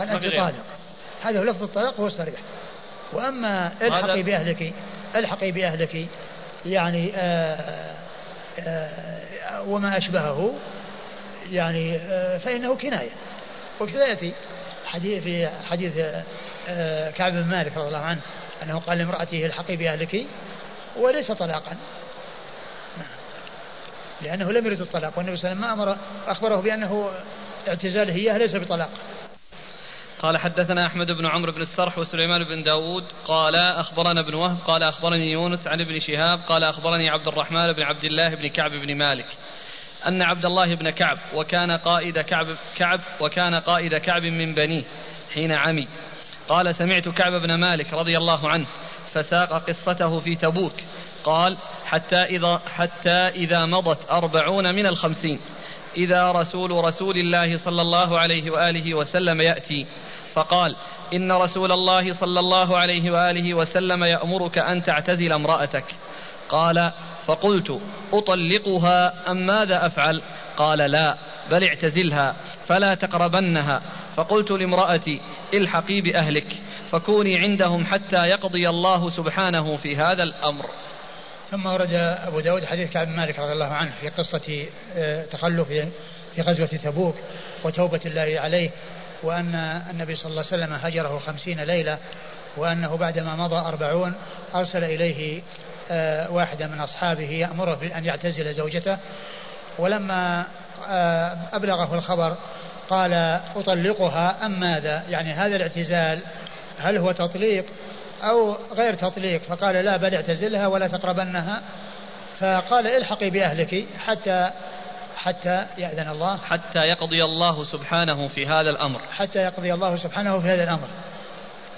قال أنت طالق هذا هو لفظ الطلاق هو الصريح وأما الحقي بأهلك الحقي بأهلك يعني آآ آه، آآ آه، وما أشبهه يعني آه، فإنه كناية. وكذا حديث في حديث كعب بن مالك رضي الله عنه أنه قال لامرأته الحقي بأهلك وليس طلاقا. لأنه لم يرد الطلاق والنبي صلى الله عليه وسلم ما أمر أخبره بأنه اعتزاله إياه ليس بطلاق. قال حدثنا أحمد بن عمرو بن السرح وسليمان بن داود قال أخبرنا ابن وهب قال أخبرني يونس عن ابن شهاب قال أخبرني عبد الرحمن بن عبد الله بن كعب بن مالك أن عبد الله بن كعب وكان قائد كعب كعب وكان قائد كعب من بنيه حين عمي قال سمعت كعب بن مالك رضي الله عنه فساق قصته في تبوك قال حتى إذا حتى إذا مضت أربعون من الخمسين إذا رسول رسول الله صلى الله عليه وآله وسلم يأتي فقال إن رسول الله صلى الله عليه وآله وسلم يأمرك أن تعتزل امرأتك. قال فقلت أطلقها أم ماذا أفعل؟ قال لا بل اعتزلها فلا تقربنها. فقلت لامرأتي الحقي بأهلك فكوني عندهم حتى يقضي الله سبحانه في هذا الأمر. ثم ورد أبو داود حديث كعب مالك رضي الله عنه في قصة آه، تخلف في غزوة تبوك وتوبة الله عليه. وأن النبي صلى الله عليه وسلم هجره خمسين ليلة وأنه بعدما مضى أربعون أرسل إليه آه، واحدة من أصحابه يأمره بأن يعتزل زوجته. ولما آه، أبلغه الخبر قال أطلقها أم ماذا؟ يعني هذا الاعتزال هل هو تطليق أو غير تطليق؟ فقال لا بل اعتزلها ولا تقربنها. فقال الحقي بأهلك حتى حتى يأذن الله. حتى يقضي الله سبحانه في هذا الأمر. حتى يقضي الله سبحانه في هذا الأمر.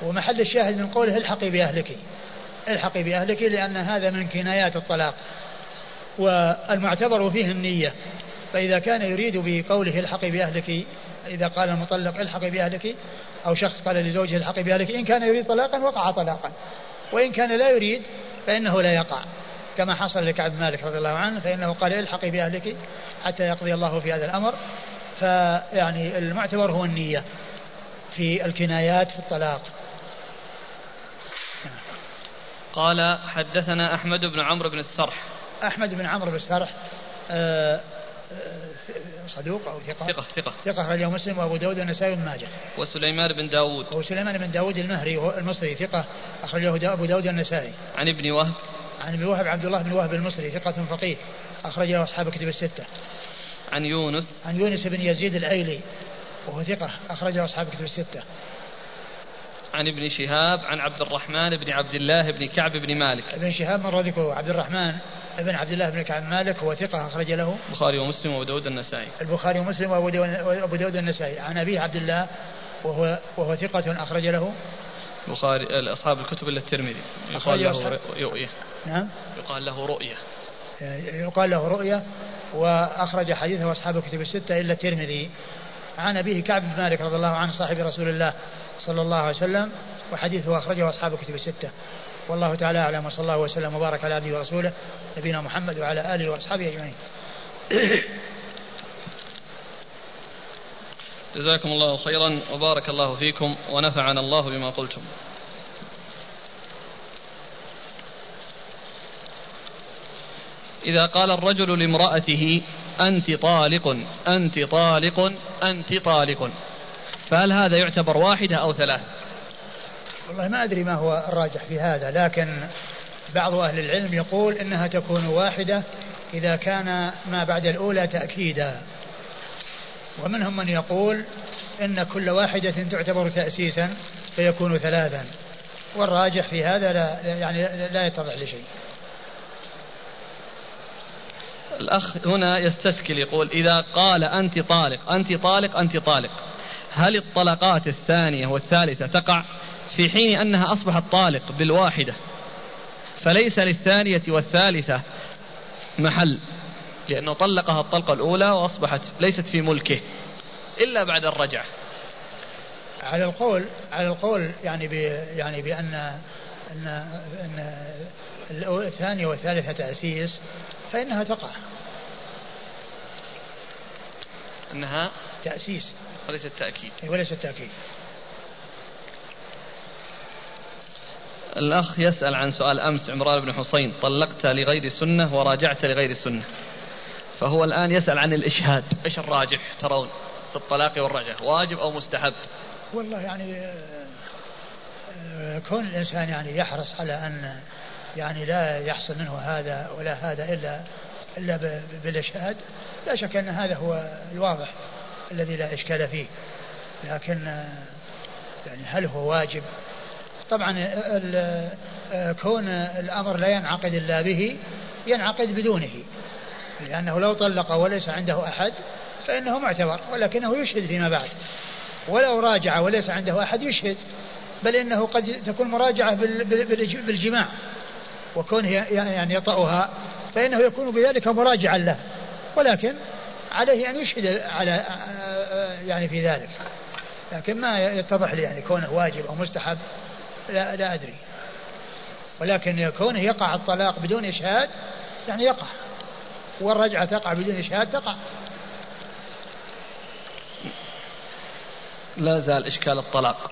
ومحل الشاهد من قوله الحقي بأهلك. الحقي بأهلك لأن هذا من كنايات الطلاق. والمعتبر فيه النية. فإذا كان يريد بقوله الحقي بأهلك إذا قال المطلق الحقي بأهلك أو شخص قال لزوجه الحقي بأهلك إن كان يريد طلاقا وقع طلاقا. وإن كان لا يريد فإنه لا يقع. كما حصل لكعب مالك رضي الله عنه فإنه قال الحقي بأهلك. حتى يقضي الله في هذا الأمر. فيعني المعتبر هو النية في الكنايات في الطلاق. قال حدثنا أحمد بن عمرو بن السرح. أحمد بن عمرو بن السرح آه صدوق أو ثقة؟ ثقة ثقة. ثقة أخرجه مسلم وأبو داود والنسائي بن ماجه. وسليمان بن داود. وسليمان بن داود المهري المصري ثقة أخرجه أبو داود والنسائي. عن ابن وهب. عن ابن وهب عبد الله بن وهب المصري ثقة فقيه أخرجه أصحاب كتب الستة. عن يونس. عن يونس بن يزيد الأيلي وهو ثقة أخرجه أصحاب كتب الستة. عن ابن شهاب عن عبد الرحمن بن عبد الله بن كعب بن مالك. ابن شهاب مر ذكره عبد الرحمن ابن عبد الله بن كعب مالك هو ثقة أخرج له. البخاري ومسلم وأبو داود النسائي. البخاري ومسلم وأبو داود النسائي. عن أبيه عبد الله وهو وهو ثقة أخرج له. البخاري أصحاب الكتب إلا الترمذي. يقال له رؤية. نعم. يقال له رؤية. يقال له رؤية وأخرج حديثه أصحاب الكتب الستة إلا الترمذي. عن أبيه كعب بن مالك رضي الله عنه صاحب رسول الله صلى الله عليه وسلم وحديثه أخرجه أصحاب الكتب الستة. والله تعالى أعلم وصلى الله وسلم وبارك على عبده ورسوله نبينا محمد وعلى آله وأصحابه أجمعين. جزاكم الله خيرا وبارك الله فيكم ونفعنا الله بما قلتم. إذا قال الرجل لامرأته أنت طالق أنت طالق أنت طالق فهل هذا يعتبر واحدة أو ثلاث والله ما أدري ما هو الراجح في هذا لكن بعض أهل العلم يقول إنها تكون واحدة إذا كان ما بعد الأولى تأكيدا. ومنهم من يقول إن كل واحدة تعتبر تأسيسا فيكون ثلاثا والراجح في هذا لا يعني لا يتضح لشيء. الأخ هنا يستشكل يقول إذا قال أنت طالق أنت طالق أنت طالق. هل الطلقات الثانية والثالثة تقع في حين أنها أصبحت طالق بالواحدة؟ فليس للثانية والثالثة محل. لأنه طلقها الطلقة الأولى وأصبحت ليست في ملكه إلا بعد الرجعة. على القول على القول يعني ب يعني بأن أن أن الثانية والثالثة تأسيس فإنها تقع. أنها تأسيس. وليس التأكيد إيه، وليس التأكيد الأخ يسأل عن سؤال أمس عمران بن حسين طلقت لغير سنة وراجعت لغير سنة. فهو الآن يسأل عن الإشهاد. إيش الراجح ترون في الطلاق والرجعة؟ واجب أو مستحب؟ والله يعني آه، كون الإنسان يعني يحرص على أن يعني لا يحصل منه هذا ولا هذا إلا إلا بالإشهاد لا شك أن هذا هو الواضح الذي لا إشكال فيه. لكن آه، يعني هل هو واجب؟ طبعا آه، كون الأمر لا ينعقد إلا به ينعقد بدونه. لأنه لو طلق وليس عنده أحد فإنه معتبر ولكنه يشهد فيما بعد. ولو راجع وليس عنده أحد يشهد بل إنه قد تكون مراجعة بالجماع وكونه يعني يطأها فإنه يكون بذلك مراجعا له ولكن عليه أن يشهد على يعني في ذلك. لكن ما يتضح لي يعني كونه واجب أو مستحب لا, لا أدري. ولكن كونه يقع الطلاق بدون إشهاد يعني يقع. والرجعة تقع بدون إشهاد تقع. لا زال إشكال الطلاق.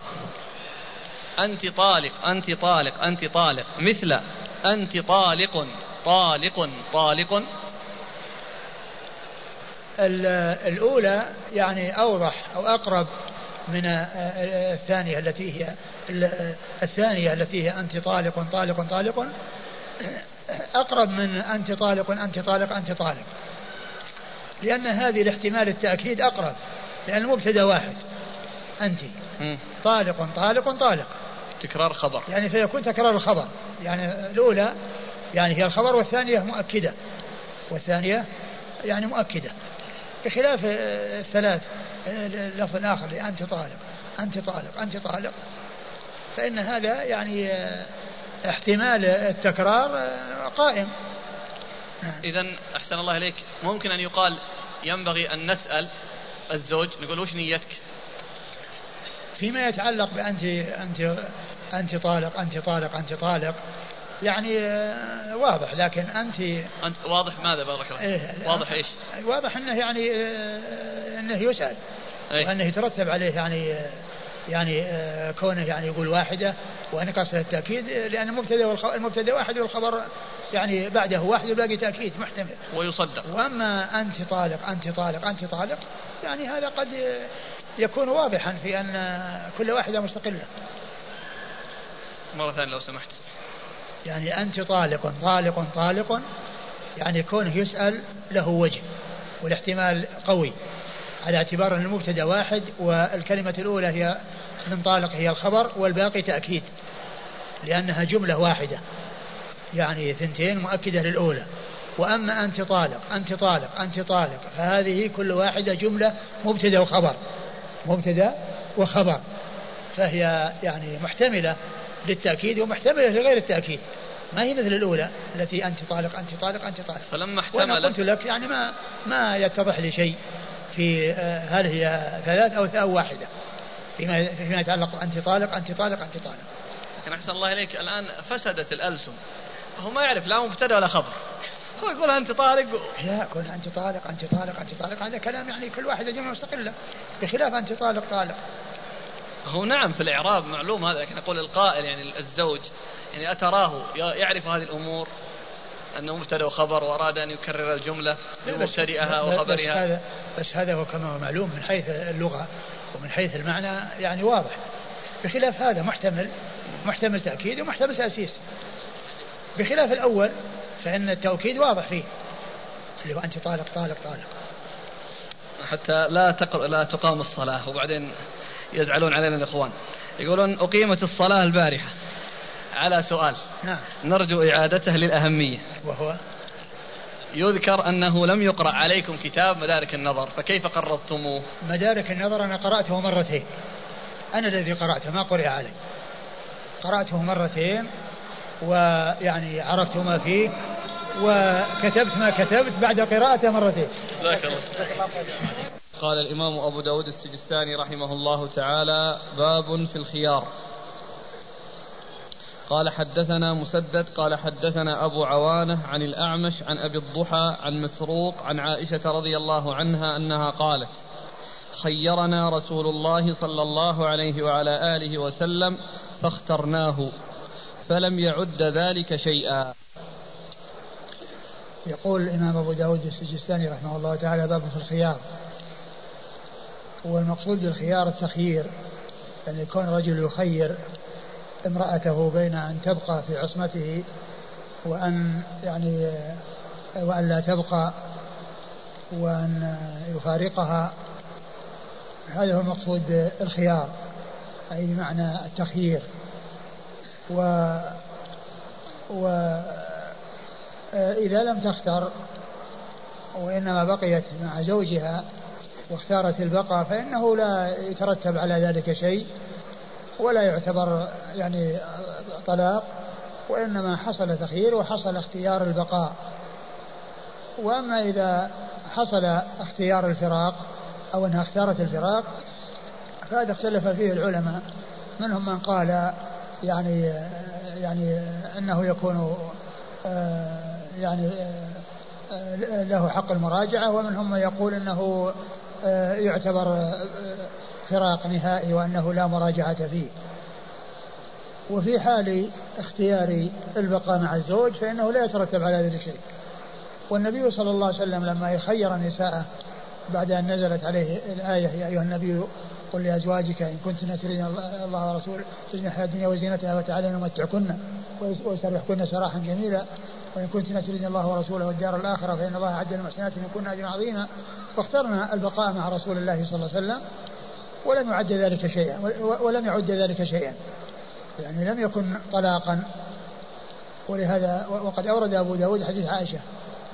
أنت طالق أنت طالق أنت طالق. مثل أنت طالق طالق طالق. الأولى يعني أوضح أو أقرب من الثانية التي هي الثانية التي هي أنت طالق طالق طالق. أقرب من أنت طالق أنت طالق أنت طالق. لأن هذه الاحتمال التأكيد أقرب لأن المبتدأ واحد أنت. طالق طالق طالق. تكرار خبر. يعني فيكون تكرار الخبر. يعني الأولى يعني هي الخبر والثانية مؤكدة. والثانية يعني مؤكدة. بخلاف الثلاث اللفظ الآخر أنت طالق أنت طالق أنت طالق فإن هذا يعني احتمال التكرار قائم. إذا أحسن الله إليك. ممكن أن يقال ينبغي أن نسأل الزوج نقول وش نيتك؟ فيما يتعلق بأنت أنت أنت طالق أنت طالق أنت طالق. يعني آه، واضح لكن أنت أنت واضح ماذا بارك الله إيه واضح إيش؟ واضح أنه يعني آه، أنه يسأل إيه؟ وأنه يترتب عليه يعني آه، يعني كونه يعني يقول واحدة وأن قصد التأكيد لأن المبتدأ المبتدأ واحد والخبر يعني بعده واحد والباقي تأكيد محتمل. ويصدق. وأما أنت طالق أنت طالق أنت طالق يعني هذا قد يكون واضحا في أن كل واحدة مستقلة. مرة ثانية لو سمحت. يعني أنت طالق طالق طالق يعني كونه يسأل له وجه والاحتمال قوي. على اعتبار أن المبتدأ واحد والكلمة الأولى هي من طالق هي الخبر والباقي تأكيد لأنها جملة واحدة يعني ثنتين مؤكدة للأولى. وأما أنت طالق أنت طالق أنت طالق فهذه كل واحدة جملة مبتدأ وخبر مبتدأ وخبر. فهي يعني محتملة للتأكيد ومحتملة لغير التأكيد. ما هي مثل الأولى التي أنت طالق أنت طالق أنت طالق. فلما احتمل وأنا قلت لك يعني ما ما يتضح لي شيء. في آه، هل هي ثلاث أو أو واحدة. فيما فيما يتعلق أنت طالق أنت طالق أنت طالق. لكن أحسن الله إليك الآن فسدت الألسن. هو ما يعرف لا مبتدأ ولا خبر. هو يقول أنت طالق. لا كن أنت طالق أنت طالق أنت طالق. هذا كلام يعني كل واحدة جملة مستقلة. بخلاف أنت طالق طالق. هو نعم في الإعراب معلوم هذا لكن أقول القائل يعني الزوج يعني أتراه يعرف هذه الأمور. أنه مبتدأ وخبر وأراد أن يكرر الجملة بمبتدئها وخبرها بس هذا بس هذا هو كما هو معلوم من حيث اللغة ومن حيث المعنى يعني واضح. بخلاف هذا محتمل محتمل تأكيد ومحتمل تأسيس. بخلاف الأول فإن التوكيد واضح فيه اللي هو أنت طالق طالق طالق. حتى لا تقر... لا تقام الصلاة وبعدين يزعلون علينا الإخوان. يقولون أقيمت الصلاة البارحة. على سؤال. نعم. نرجو إعادته للأهمية. وهو؟ يذكر أنه لم يقرأ عليكم كتاب مدارك النظر فكيف قررتموه؟ مدارك النظر أنا قرأته مرتين. أنا الذي قرأته ما قرئ علي. قرأته مرتين ويعني عرفت ما فيه وكتبت ما كتبت بعد قراءته مرتين. الله. قال الإمام أبو داود السجستاني رحمه الله تعالى باب في الخيار. قال حدثنا مسدد قال حدثنا أبو عوانة عن الأعمش عن أبي الضحى عن مسروق عن عائشة رضي الله عنها أنها قالت خيرنا رسول الله صلى الله عليه وعلى آله وسلم فاخترناه فلم يعد ذلك شيئا. يقول الإمام أبو داود السجستاني رحمه الله تعالى باب في الخيار. والمقصود بالخيار التخيير يعني يكون رجل يخير امرأته بين أن تبقى في عصمته وأن يعني وأن لا تبقى وأن يفارقها. هذا هو المقصود بالخيار أي بمعنى التخيير. و و إذا لم تختر وإنما بقيت مع زوجها واختارت البقاء فإنه لا يترتب على ذلك شيء. ولا يعتبر يعني طلاق وإنما حصل تخيير وحصل اختيار البقاء. وأما إذا حصل اختيار الفراق أو أنها اختارت الفراق فهذا اختلف فيه العلماء منهم من قال يعني يعني أنه يكون يعني له حق المراجعة ومنهم من يقول أنه يعتبر فراق نهائي وأنه لا مراجعة فيه. وفي حال اختيار البقاء مع الزوج فإنه لا يترتب على ذلك شيء. والنبي صلى الله عليه وسلم لما يخير نساءه بعد أن نزلت عليه الآية يا أيها النبي قل لأزواجك إن كنتن تريدن الله ورسوله تريدن الحياة الدنيا وزينتها فتعالين نمتعكن ويسرحكن سراحا جميلا وإن كنتن تريدن الله ورسوله والدار الآخرة فإن الله أعد للمحسنات منكن أجرا عظيما. واخترنا البقاء مع رسول الله صلى الله عليه وسلم. ولم يعد ذلك شيئا ولم يعد ذلك شيئا. يعني لم يكن طلاقا. ولهذا وقد أورد أبو داود حديث عائشة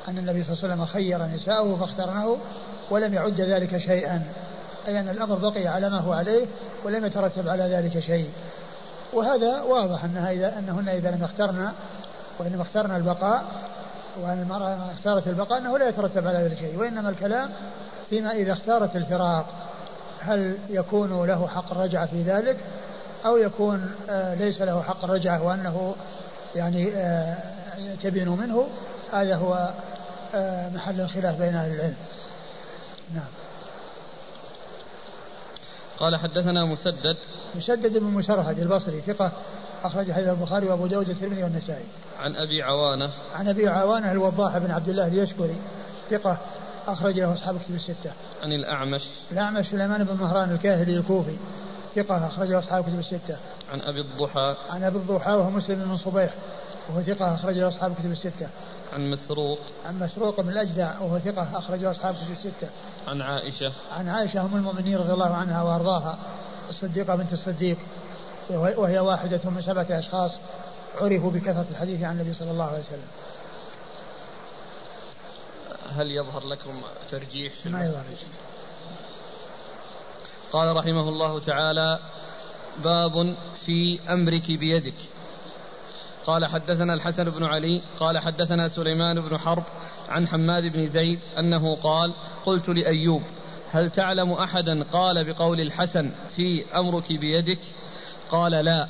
أن النبي صلى الله عليه وسلم خير نساءه فاخترنه ولم يعد ذلك شيئا. أي أن الأمر بقي على ما هو عليه ولم يترتب على ذلك شيء. وهذا واضح أنها إذا أنهن إذا لم يخترن وإنما اخترنا البقاء وأن المرأة اختارت البقاء أنه لا يترتب على ذلك شيء. وإنما الكلام فيما إذا اختارت الفراق. هل يكون له حق الرجعة في ذلك أو يكون آه ليس له حق الرجعة وأنه يعني آه تبين منه هذا هو آه محل الخلاف بين أهل العلم نعم قال حدثنا مسدد مسدد بن مسرهد البصري ثقة أخرج حديث البخاري وأبو داود الترمذي والنسائي. عن أبي عوانة. عن أبي عوانة الوضاح بن عبد الله اليشكري ثقة أخرج له أصحاب كتب الستة. عن الأعمش. الأعمش سليمان بن مهران الكاهلي الكوفي ثقة أخرج له أصحاب كتب الستة. عن أبي الضحى. عن أبي الضحى وهو مسلم بن صبيح وهو ثقة أخرج له أصحاب كتب الستة. عن مسروق. عن مسروق بن الأجدع وهو ثقة أخرج له أصحاب كتب الستة. عن عائشة. عن عائشة أم المؤمنين رضي الله عنها وأرضاها الصديقة بنت الصديق وهي واحدة من سبعة أشخاص عرفوا بكثرة الحديث عن النبي صلى الله عليه وسلم هل يظهر لكم ترجيح في ما يظهر. قال رحمه الله تعالى باب في أمرك بيدك. قال حدثنا الحسن بن علي قال حدثنا سليمان بن حرب عن حماد بن زيد أنه قال قلت لأيوب هل تعلم أحدا قال بقول الحسن في أمرك بيدك؟ قال لا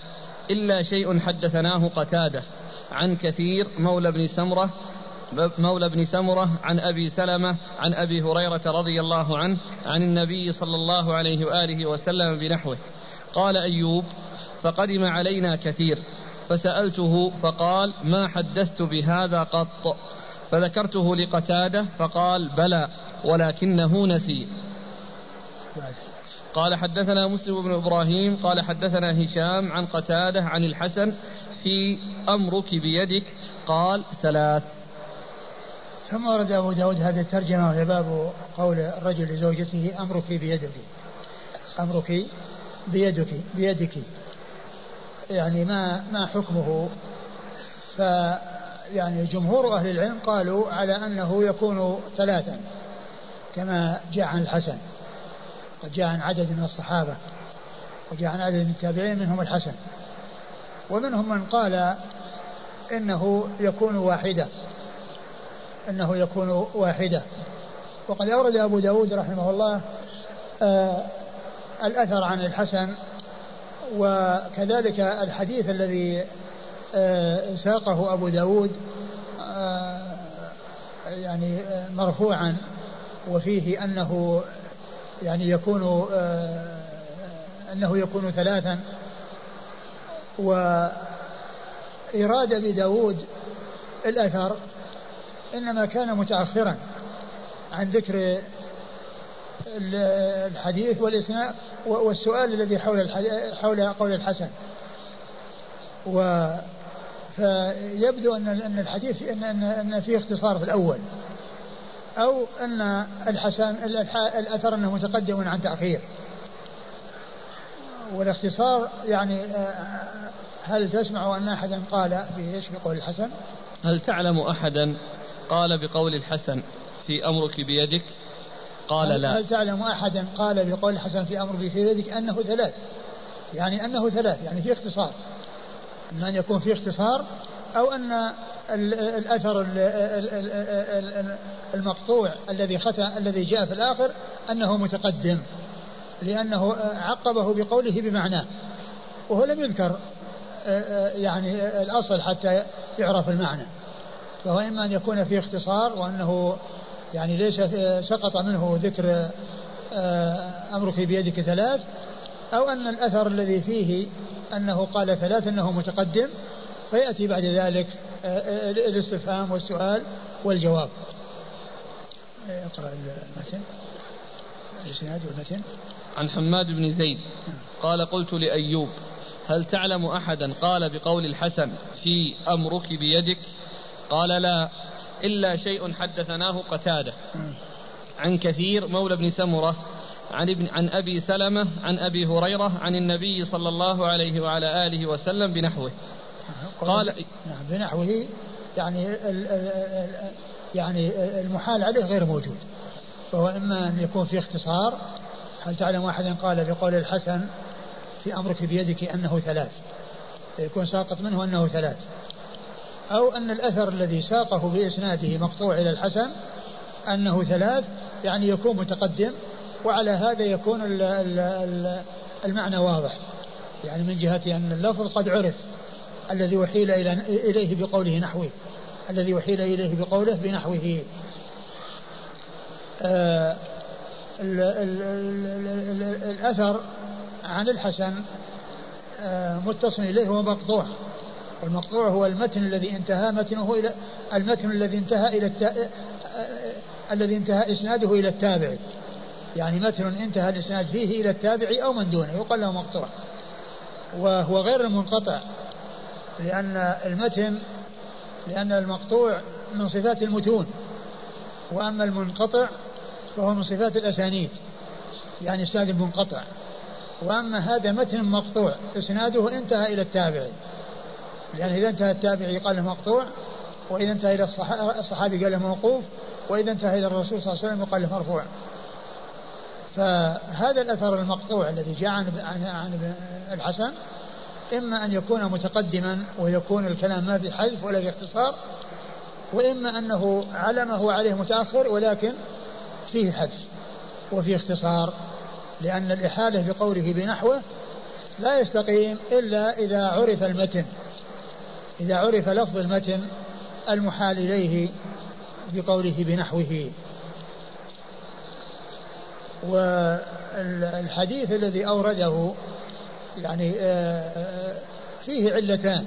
إلا شيء حدثناه قتادة عن كثير مولى بن سمرة مولى بن سمرة عن أبي سلمة عن أبي هريرة رضي الله عنه عن النبي صلى الله عليه وآله وسلم بنحوه. قال أيوب فقدم علينا كثير. فسألته فقال ما حدثت بهذا قط فذكرته لقتادة فقال بلى ولكنه نسي قال حدثنا مسلم بن إبراهيم قال حدثنا هشام عن قتادة عن الحسن في أمرك بيدك قال ثلاث ثم ورد أبو داود هذه الترجمة وهي باب قول الرجل لزوجته أمرك بيدك أمرك بيدك بيدك. يعني ما ما حكمه؟ ف يعني جمهور أهل العلم قالوا على أنه يكون ثلاثا كما جاء عن الحسن قد جاء عن عدد من الصحابة وجاء عن عدد من التابعين منهم الحسن ومنهم من قال إنه يكون واحدة. إنه يكون واحدة. وقد أورد أبو داود رحمه الله آه الأثر عن الحسن وكذلك الحديث الذي آه ساقه أبو داود آه يعني آه، مرفوعا وفيه أنه يعني يكون آه، أنه يكون ثلاثا. و إيراد أبي داود الأثر إنما كان متأخرا عن ذكر الحديث والإسناد والسؤال الذي حول حول قول الحسن. و فيبدو ان أن الحديث ان ان, إن فيه اختصار في الأول. أو أن الحسن الأثر أنه متقدم عن تأخير. والاختصار يعني آه، هل تسمع أن احدا قال بايش بقول الحسن؟ هل تعلم احدا قال بقول الحسن في أمرك بيدك؟ قال هل لا. هل تعلم أحدا قال بقول الحسن في أمرك في يدك أنه ثلاث؟ يعني أنه ثلاث يعني في اختصار. اما أن يكون في اختصار أو أن الأثر المقطوع الذي ختم الذي جاء في الآخر أنه متقدم لأنه عقبه بقوله بمعناه وهو لم يذكر يعني الأصل حتى يعرف المعنى. فهو إما أن يكون في اختصار وأنه يعني ليس سقط منه ذكر أمرك بيدك ثلاث أو أن الأثر الذي فيه أنه قال ثلاث أنه متقدم فيأتي بعد ذلك آه، آه، الاستفهام والسؤال والجواب. آه، اقرأ المتن. الإسناد والمتن. عن حماد بن زيد. قال قلت لأيوب هل تعلم أحدا؟ قال بقول الحسن في أمرك بيدك؟ قال لا إلا شيء حدثناه قتادة. عن كثير مولى بن سمرة عن ابن عن أبي سلمة عن أبي هريرة عن النبي صلى الله عليه وعلى آله وسلم بنحوه. قال نعم بنحوه يعني ال ال يعني المحال عليه غير موجود. فهو إما أن يكون في اختصار هل تعلم أحدا قال بقول الحسن في أمرك بيدك أنه ثلاث. يكون ساقط منه أنه ثلاث. أو أن الأثر الذي ساقه بإسناده مقطوع إلى الحسن أنه ثلاث يعني يكون متقدم وعلى هذا يكون المعنى واضح. يعني من جهة أن اللفظ قد عرف الذي أحيل إليه بقوله نحوه الذي أحيل إليه بقوله بنحوه. آه الأثر عن الحسن آه متصل إليه هو مقطوع والمقطوع هو المتن الذي انتهى متنه إلى المتن الذي انتهى إلى التا... الذي انتهى إسناده إلى التابع. يعني متن انتهى الإسناد فيه إلى التابع أو من دونه يقال له مقطوع. وهو غير المنقطع لأن المتن لأن المقطوع من صفات المتون وأما المنقطع فهو من صفات الأسانيد يعني إسناد منقطع. وأما هذا متن مقطوع إسناده انتهى إلى التابع. لأن إذا انتهى التابع يقال له مقطوع وإذا انتهى إلى الصحابي قال له موقوف وإذا انتهى إلى الرسول صلى الله عليه وسلم يقال له مرفوع. فهذا الأثر المقطوع الذي جاء عن عن الحسن إما أن يكون متقدما ويكون الكلام ما في حذف ولا في اختصار وإما أنه علمه عليه متأخر ولكن فيه حذف وفيه اختصار لأن الإحالة بقوله بنحوه لا يستقيم إلا إذا عرف المتن. إذا عرف لفظ المتن المحال إليه بقوله بنحوه. والحديث الذي أورده يعني آه، آه، فيه علتان.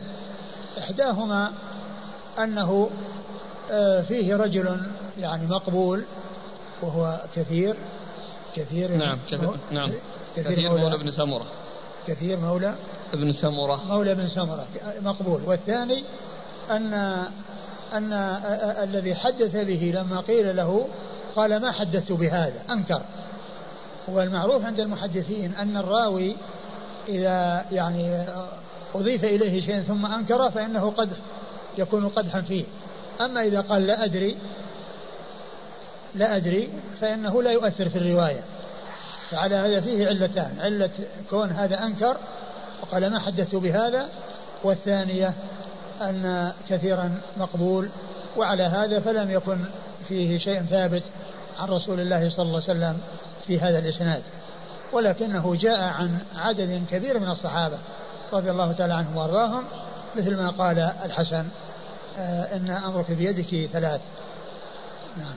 إحداهما أنه آه، فيه رجل يعني مقبول وهو كثير كثير نعم كثير نعم. كثير, كثير مولى, مولى. ابن سمرة. كثير مولى. ابن سمرة. مولى ابن سمرة. مقبول. والثاني أن أن الذي حدث به لما قيل له قال ما حدثت بهذا؟ أنكر. والمعروف عند المحدثين أن الراوي إذا يعني أضيف إليه شيء ثم أنكر فإنه قد يكون قدحا فيه. أما إذا قال لا أدري لا أدري فإنه لا يؤثر في الرواية. فعلى هذا فيه علتان. علة كون هذا أنكر وقال ما حدثت بهذا؟ والثانية أن كثيرا مقبول وعلى هذا فلم يكن فيه شيء ثابت عن رسول الله صلى الله عليه وسلم في هذا الإسناد. ولكنه جاء عن عدد كبير من الصحابة رضي الله تعالى عنهم وأرضاهم مثل ما قال الحسن آه إن أمرك بيدك ثلاث. نعم.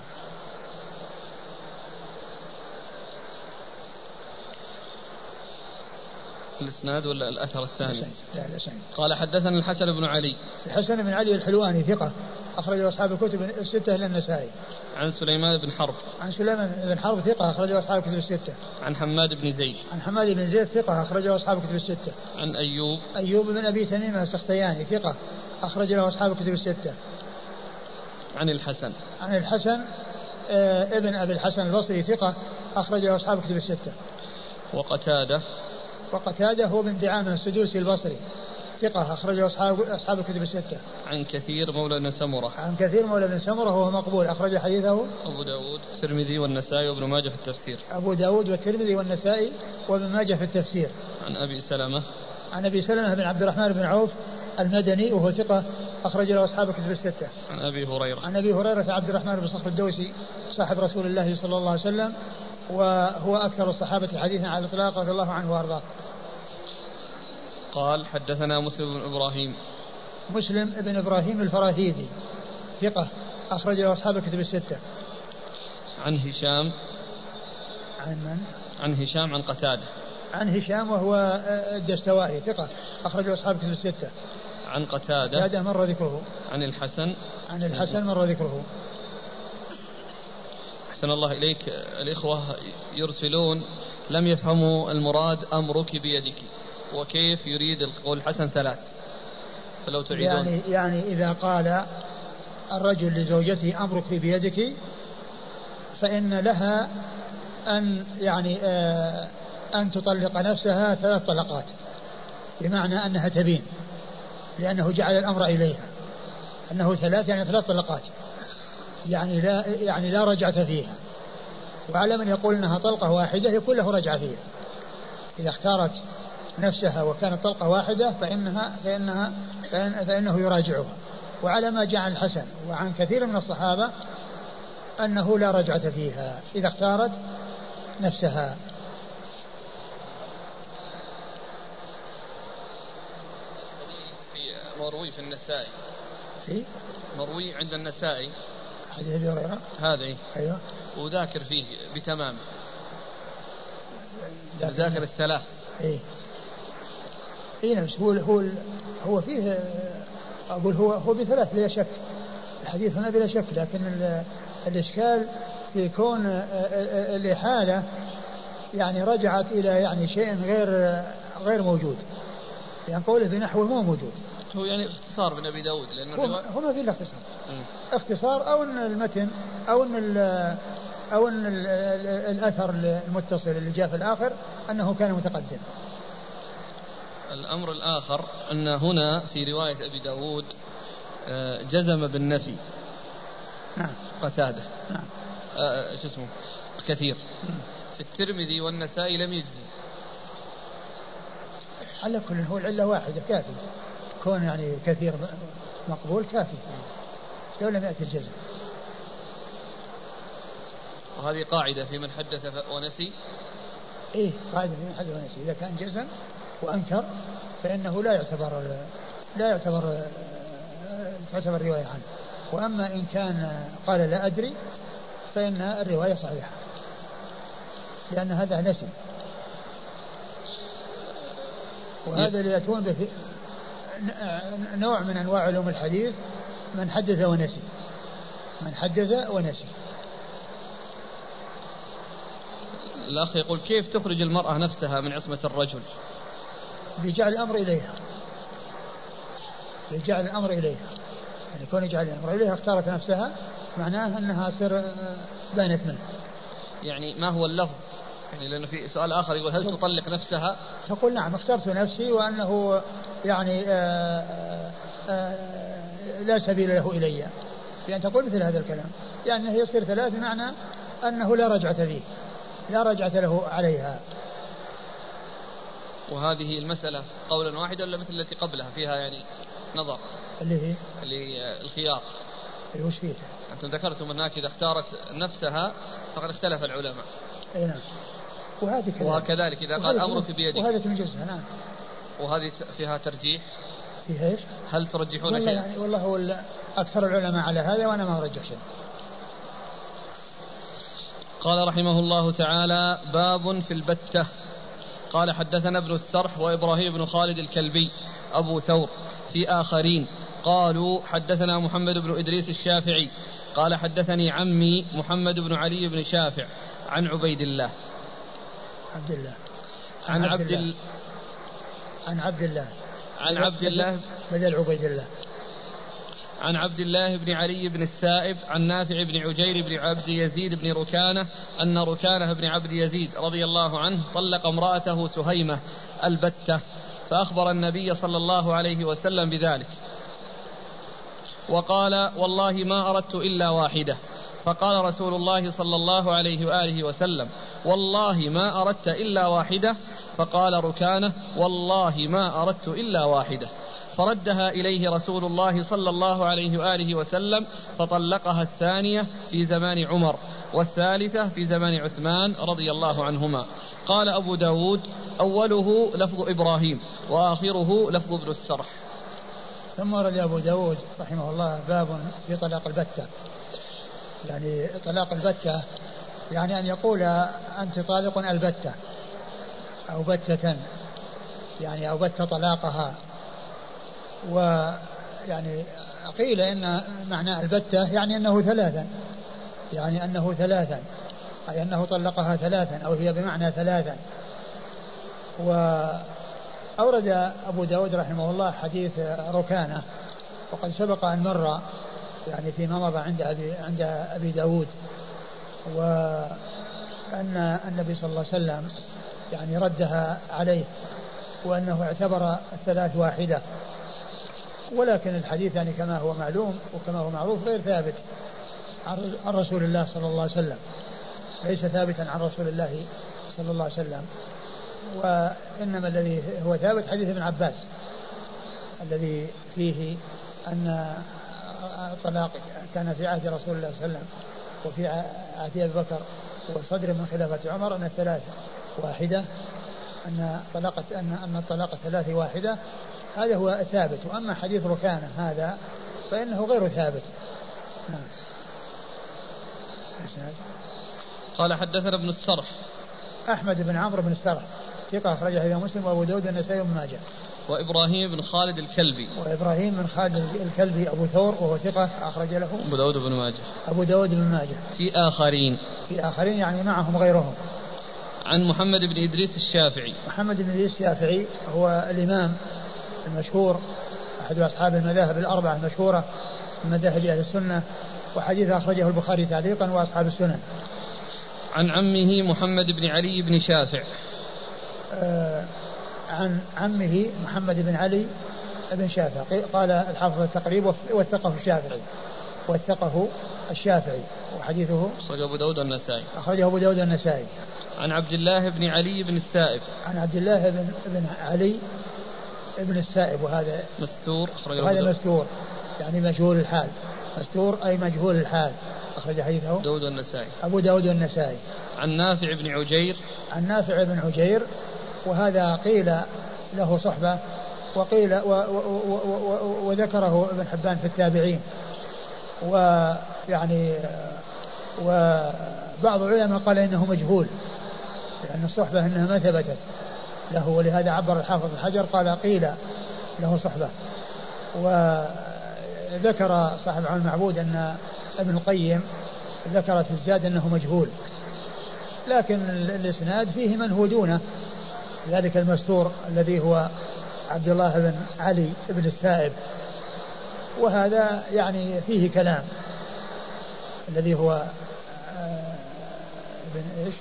الإسناد ولا الأثر الثاني؟ لا الأسناد قال حدثنا الحسن بن علي. الحسن بن علي الحلواني ثقة أخرجه أصحاب الكتب الستة إلا النسائي. عن سليمان بن حرب. عن سليمان بن حرب ثقة أخرجه أصحاب الكتب الستة. عن حماد بن زيد. عن حماد بن زيد ثقة أخرجه أصحاب الكتب الستة. عن أيوب. أيوب بن أبي تميم السختياني ثقة أخرج له أصحاب الكتب الستة. عن الحسن. عن الحسن آه ابن أبي الحسن البصري ثقة أخرج له أصحاب الكتب الستة. وقتادة. وقتادة هو بن دعامة السدوسي البصري ثقة أخرجه أصحاب أصحاب الكتب الستة. عن كثير مولى بن سمرة. عن كثير مولى بن سمرة وهو مقبول أخرج حديثه أبو داود الترمذي والنسائي وابن ماجه في التفسير. أبو داود والترمذي والنسائي وابن ماجه في التفسير. عن أبي سلمة. عن أبي سلمة بن عبد الرحمن بن عوف المدني وهو ثقة أخرج له أصحاب الكتب الستة. عن أبي هريرة. عن أبي هريرة عبد الرحمن بن صخر الدوسي صاحب رسول الله صلى الله عليه وسلم وهو أكثر الصحابة حديثا على الإطلاق رضي الله عنه وأرضاه. قال حدثنا مسلم بن إبراهيم. مسلم بن إبراهيم الفراهيدي ثقة أخرج له أصحاب الكتب الستة. عن هشام. عن من؟ عن هشام عن قتادة. عن هشام وهو الدستوائي ثقة أخرج له أصحاب الكتب الستة. عن قتادة. قتادة مر ذكره عن الحسن. عن الحسن مر ذكره أحسن الله إليك الإخوة يرسلون لم يفهموا المراد أمرك بيدك. وكيف يريد القول الحسن ثلاث فلو تعيدون. يعني يعني إذا قال الرجل لزوجته أمرك بيدك فإن لها أن يعني آه أن تطلق نفسها ثلاث طلقات بمعنى أنها تبين لأنه جعل الأمر إليها أنه ثلاث يعني ثلاث طلقات يعني لا يعني لا رجعة فيها. وعلى من يقول إنها طلقة واحدة يكون له رجعة فيها. إذا اختارت نفسها وكانت طلقة واحدة فإنها فإنها فإن فإنه يراجعها. وعلى ما جاء عن الحسن وعن كثير من الصحابة أنه لا رجعة فيها إذا اختارت نفسها. مروي في النسائي. في مروي عند النسائي. حديث أبي هريرة. هذا أيوه. وذاكر فيه بتمام. ذاكر الثلاث. إيه. اي نفس هو هو هو فيه أقول هو هو بثلاث بلا شك. الحديث هنا بلا شك لكن الإشكال في كون الإحالة يعني رجعت إلى يعني شيء غير غير موجود. يعني قوله بنحوه مو موجود. هو يعني اختصار من أبي داود لأن هو, هو ما في إلا اختصار. اختصار أو إن المتن أو إن أو إن الأثر المتصل اللي جاء في الآخر أنه كان متقدم. الأمر الآخر أن هنا في رواية أبي داود آه، جزم بالنفي. نعم. قتادة. نعم. آه شو اسمه؟ كثير. في الترمذي والنسائي لم يجزي على كل هو العلة واحدة كافي. كون يعني كثير مقبول كافي. لو لم يأتي الجزم. وهذه قاعدة في من حدث ونسي؟ إيه قاعدة في من حدث ونسي. إذا كان جزم وأنكر فإنه لا يعتبر لا يعتبر تعتبر رواية عنه. وأما إن كان قال لا أدري فإن الرواية صحيحة لأن هذا نسي وهذا اللي يأتون به نوع من أنواع علوم الحديث من حدث ونسي. من حدث ونسي. الأخ يقول كيف تخرج المرأة نفسها من عصمة الرجل؟ بجعل الأمر إليها. بجعل الأمر إليها. يعني كون يجعل الأمر إليها اختارت نفسها معناه أنها تصير آه، بانت منه. يعني ما هو اللفظ؟ يعني لأنه في سؤال آخر يقول هل تطلق نفسها؟ تقول نعم اخترت نفسي وأنه يعني آآ آه، آآ آه، لا سبيل له إلي. يعني تقول مثل هذا الكلام. يعني يصير ثلاث بمعنى أنه لا رجعة فيه لا رجعة له عليها. وهذه المسألة قولا واحدا ولا مثل التي قبلها فيها يعني نظر؟ اللي هي؟ اللي الخيار. اللي وش فيها؟ أنتم ذكرتم أنها إذا اختارت نفسها فقد اختلف العلماء. أي نعم. وهذه كذلك. وكذلك إذا قال أمرك بيدك. وهذه تنجزها نعم. وهذه فيها ترجيح؟ فيها إيش؟ هل ترجحون شيء؟ يعني والله هو أكثر العلماء على هذا وأنا ما أرجح شيء قال رحمه الله تعالى باب في البتة. قال حدثنا ابن السرح وإبراهيم بن خالد الكلبي أبو ثور في آخرين. قالوا حدثنا محمد بن إدريس الشافعي قال حدثني عمي محمد بن علي بن شافع عن عبيد الله. عبد الله. عن, عبد, عبد الله. عن عبد الله. عن عبد الله. بدل عبيد الله. عن عبد الله بن علي بن السائب عن نافع بن عجير بن عبد يزيد بن ركانة أن ركانة بن عبد يزيد رضي الله عنه طلق امرأته سهيمة البتة فأخبر النبي صلى الله عليه وسلم بذلك. وقال والله ما أردت إلا واحدة. فقال رسول الله صلى الله عليه وآله وسلم والله ما أردت إلا واحدة. فقال ركانة والله ما أردت إلا واحدة. فردها إليه رسول الله صلى الله عليه وآله وسلم فطلقها الثانية في زمان عمر والثالثة في زمان عثمان رضي الله عنهما. قال أبو داود أوله لفظ إبراهيم وآخره لفظ ابن السرح. ثم ورد أبو داود رحمه الله باب في طلاق البتة. يعني طلاق البتة يعني أن يقول أنت طالق البتة أو بتة يعني أو بت طلاقها. ويعني قيل إن معنى البتة يعني أنه ثلاثا يعني أنه ثلاثا أي أنه طلقها ثلاثا أو هي بمعنى ثلاثا. وأورد أبو داود رحمه الله حديث ركانة وقد سبق أن مر يعني فيما مضى عند أبي, عند أبي داود وأن النبي صلى الله عليه وسلم يعني ردها عليه وأنه اعتبر الثلاث واحدة. ولكن الحديث يعني كما هو معلوم وكما هو معروف غير ثابت عن رسول الله صلى الله عليه وسلم. ليس ثابتا عن رسول الله صلى الله عليه وسلم. وإنما الذي هو ثابت حديث ابن عباس. الذي فيه أن الطلاق كان في عهد رسول الله صلى الله عليه وسلم وفي عهد أبي بكر وصدر من خلافة عمر أن الثلاث واحدة. أن طلاقة أن أن الطلاق الثلاث واحدة. هذا هو الثابت وأما حديث ركانة هذا فإنه غير ثابت. نعم. قال حدثنا ابن السرح أحمد بن عمرو بن السرح ثقة أخرجه إلى مسلم وأبو داود النسائي وابن ماجه. وإبراهيم بن خالد الكلبي. وإبراهيم بن خالد الكلبي أبو ثور وهو ثقة أخرج له. أبو داود بن ماجه. أبو داود بن ماجه. في آخرين. في آخرين يعني معهم غيرهم. عن محمد بن إدريس الشافعي. محمد بن إدريس الشافعي هو الإمام المشهور أحد أصحاب المذاهب الأربعة المشهورة من مذاهب أهل السنة وحديث أخرجه البخاري تعليقا وأصحاب السنن. عن عمه محمد بن علي بن شافع. آه عن عمه محمد بن علي بن شافع. قال الحافظ التقريب وثقه الشافعي. وثقه الشافعي. وحديثه؟ أخرجه أبو داود النسائي أخرجه أبو داود النسائي عن عبد الله بن علي بن السائب. عن عبد الله بن, بن علي بن السائب وهذا مستور أخرجه وهذا مستور يعني مجهول الحال. مستور أي مجهول الحال أخرج حديثه. داود النسائي أبو داود النسائي عن نافع بن عجير. عن نافع بن عجير وهذا قيل له صحبة وقيل و و و و وذكره ابن حبان في التابعين. ويعني وبعض العلماء قال إنه مجهول لأن الصحبة إنها ما ثبتت. له ولهذا عبر الحافظ الحجر قال قيل له صحبة وذكر صاحب عون المعبود أن ابن القيم ذكر في الزاد أنه مجهول لكن الإسناد فيه من هو دونه ذلك المستور الذي هو عبد الله بن علي بن الثائب وهذا يعني فيه كلام الذي هو آه، ابن إيش؟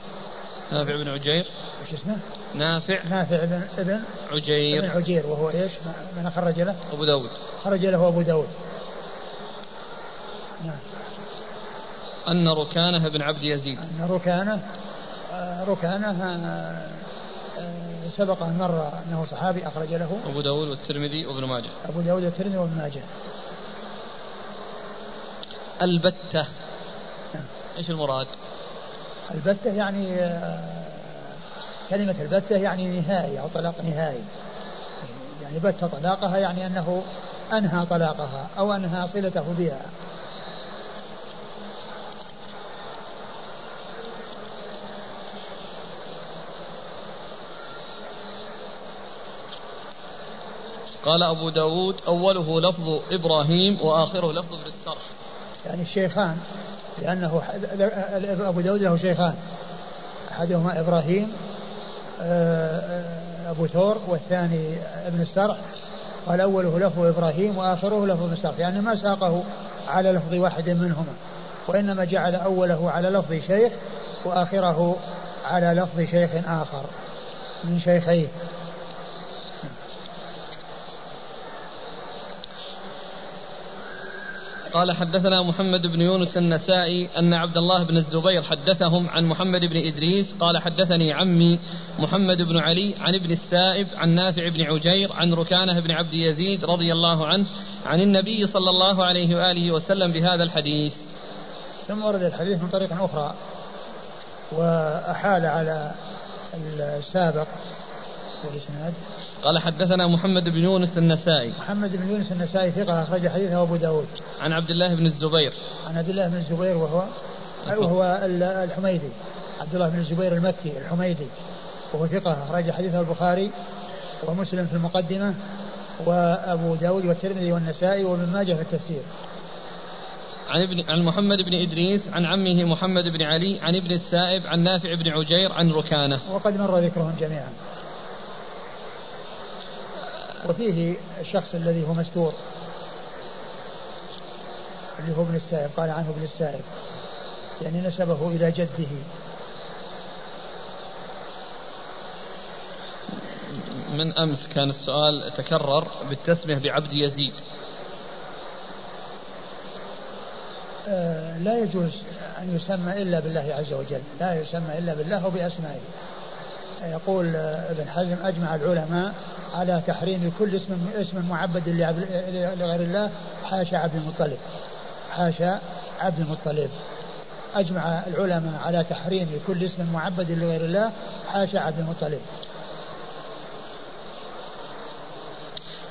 نافع بن عجير إيش اسمه؟ نافع. نافع بن ابن عجير. ابن عجير وهو إيش؟ من خرج له؟ أبو داود. خرج له أبو داود. نعم. أن ركانة بن عبد يزيد. أن ركانة آه، ركانة آه، سبق أن مر أنه صحابي أخرج له. أبو داود والترمذي وابن ماجه. أبو داود والترمذي وابن ماجه. البتة. نعم. إيش المراد؟ البتة يعني آه، كلمة البتة يعني نهائي أو طلاق نهائي. يعني بت طلاقها يعني أنه أنهى طلاقها أو أنهى صلته بها. قال أبو داود أوله لفظ إبراهيم وآخره لفظ ابن السرح. يعني الشيخان لأنه أبو داود له شيخان. أحدهما إبراهيم أبو ثور والثاني ابن السرح قال أوله لفظ إبراهيم وآخره لفظ ابن السرح يعني ما ساقه على لفظ واحد منهما وإنما جعل أوله على لفظ شيخ وآخره على لفظ شيخ آخر من شيخيه. قال حدثنا محمد بن يونس النسائي أن عبد الله بن الزبير حدثهم عن محمد بن إدريس قال حدثني عمي محمد بن علي عن ابن السائب عن نافع بن عجير عن ركانة بن عبد يزيد رضي الله عنه عن النبي صلى الله عليه وآله وسلم بهذا الحديث. ثم ورد الحديث من طريق أخرى وأحال على السابق. والإسناد قال حدثنا محمد بن يونس النسائي. محمد بن يونس النسائي ثقة أخرج حديثه أبو داود. عن عبد الله بن الزبير. عن عبد الله بن الزبير وهو وهو الحميدي. عبد الله بن الزبير المكي الحميدي. وهو ثقة أخرج حديثه البخاري ومسلم في المقدمة وأبو داود والترمذي والنسائي وابن ماجه في التفسير. عن ابن عن محمد بن إدريس عن عمه محمد بن علي عن ابن السائب عن نافع بن عجير عن ركانة. وقد مر ذكرهم جميعا. وفيه الشخص الذي هو مستور اللي هو ابن السائب قال عنه ابن السائب يعني نسبه إلى جده. من أمس كان السؤال تكرر بالتسمية بعبد يزيد. آه لا يجوز أن يسمى إلا بالله عز وجل لا يسمى إلا بالله وبأسمائه. يقول ابن حزم أجمع العلماء على تحريم كل اسم اسم معبد لغير الله حاشا عبد المطلب. حاشا عبد المطلب. أجمع العلماء على تحريم كل اسم معبد لغير الله حاشا عبد المطلب.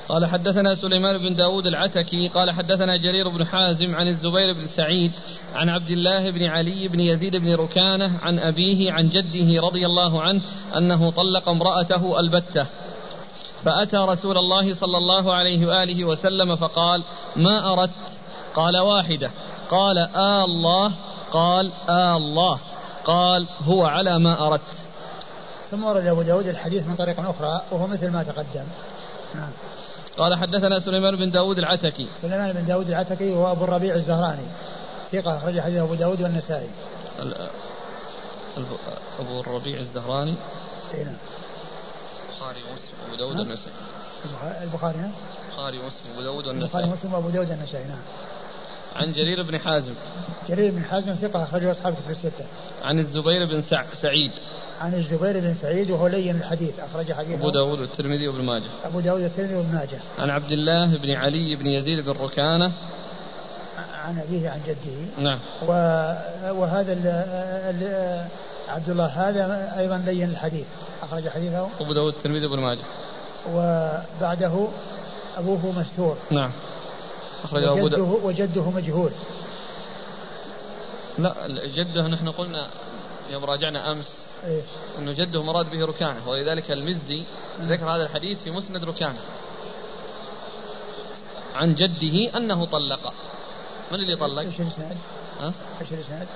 قال حدثنا سليمان بن داود العتكي قال حدثنا جرير بن حازم عن الزبير بن سعيد عن عبد الله بن علي بن يزيد بن ركانة عن أبيه عن جده رضي الله عنه أنه طلق امرأته البتة. فأتى رسول الله صلى الله عليه وآله وسلم فقال ما أردت؟ قال واحدة. قال آه الله. قال آه الله. قال هو على ما أردت. ثم ورد أبو داود الحديث من طريق أخرى وهو مثل ما تقدم. نعم. قال حدثنا سليمان بن داود العتكي. سليمان بن داود العتكي هو أبو الربيع الزهراني. ثقة أخرج حديث أبو داود والنسائي. أبو الربيع الزهراني. اي نعم البخاري ومسلم وابو داود والنسائي. البخاري نعم البخاري ومسلم وابو داود والنسائي. البخاري ومسلم وابو داود والنسائي نعم. عن جرير بن حازم. جرير بن حازم ثقة أخرجه أصحاب في الستة. عن الزبير بن سعيد. عن الزبير بن سعيد وهو لين الحديث أخرج حديثه. أبو داود والترمذي وابن ماجه. أبو داود والترمذي وابن ماجه. عن عبد الله بن علي بن يزيد بن ركانة. عن أبيه عن جده. نعم. وهذا ال ال عبد الله هذا أيضا لين الحديث أخرج حديثه. أبو داود الترمذي وابن ماجه. وبعده أبوه مستور. نعم. أخرج وجده, أبو داود وجده مجهول لا جده نحن قلنا يوم راجعنا أمس إيه؟ إنه جده مراد به ركانة ولذلك المزي ذكر هذا الحديث في مسند ركانة عن جده أنه طلق من اللي طلق؟ إيش الإسناد؟ ها؟ إيش الإسناد؟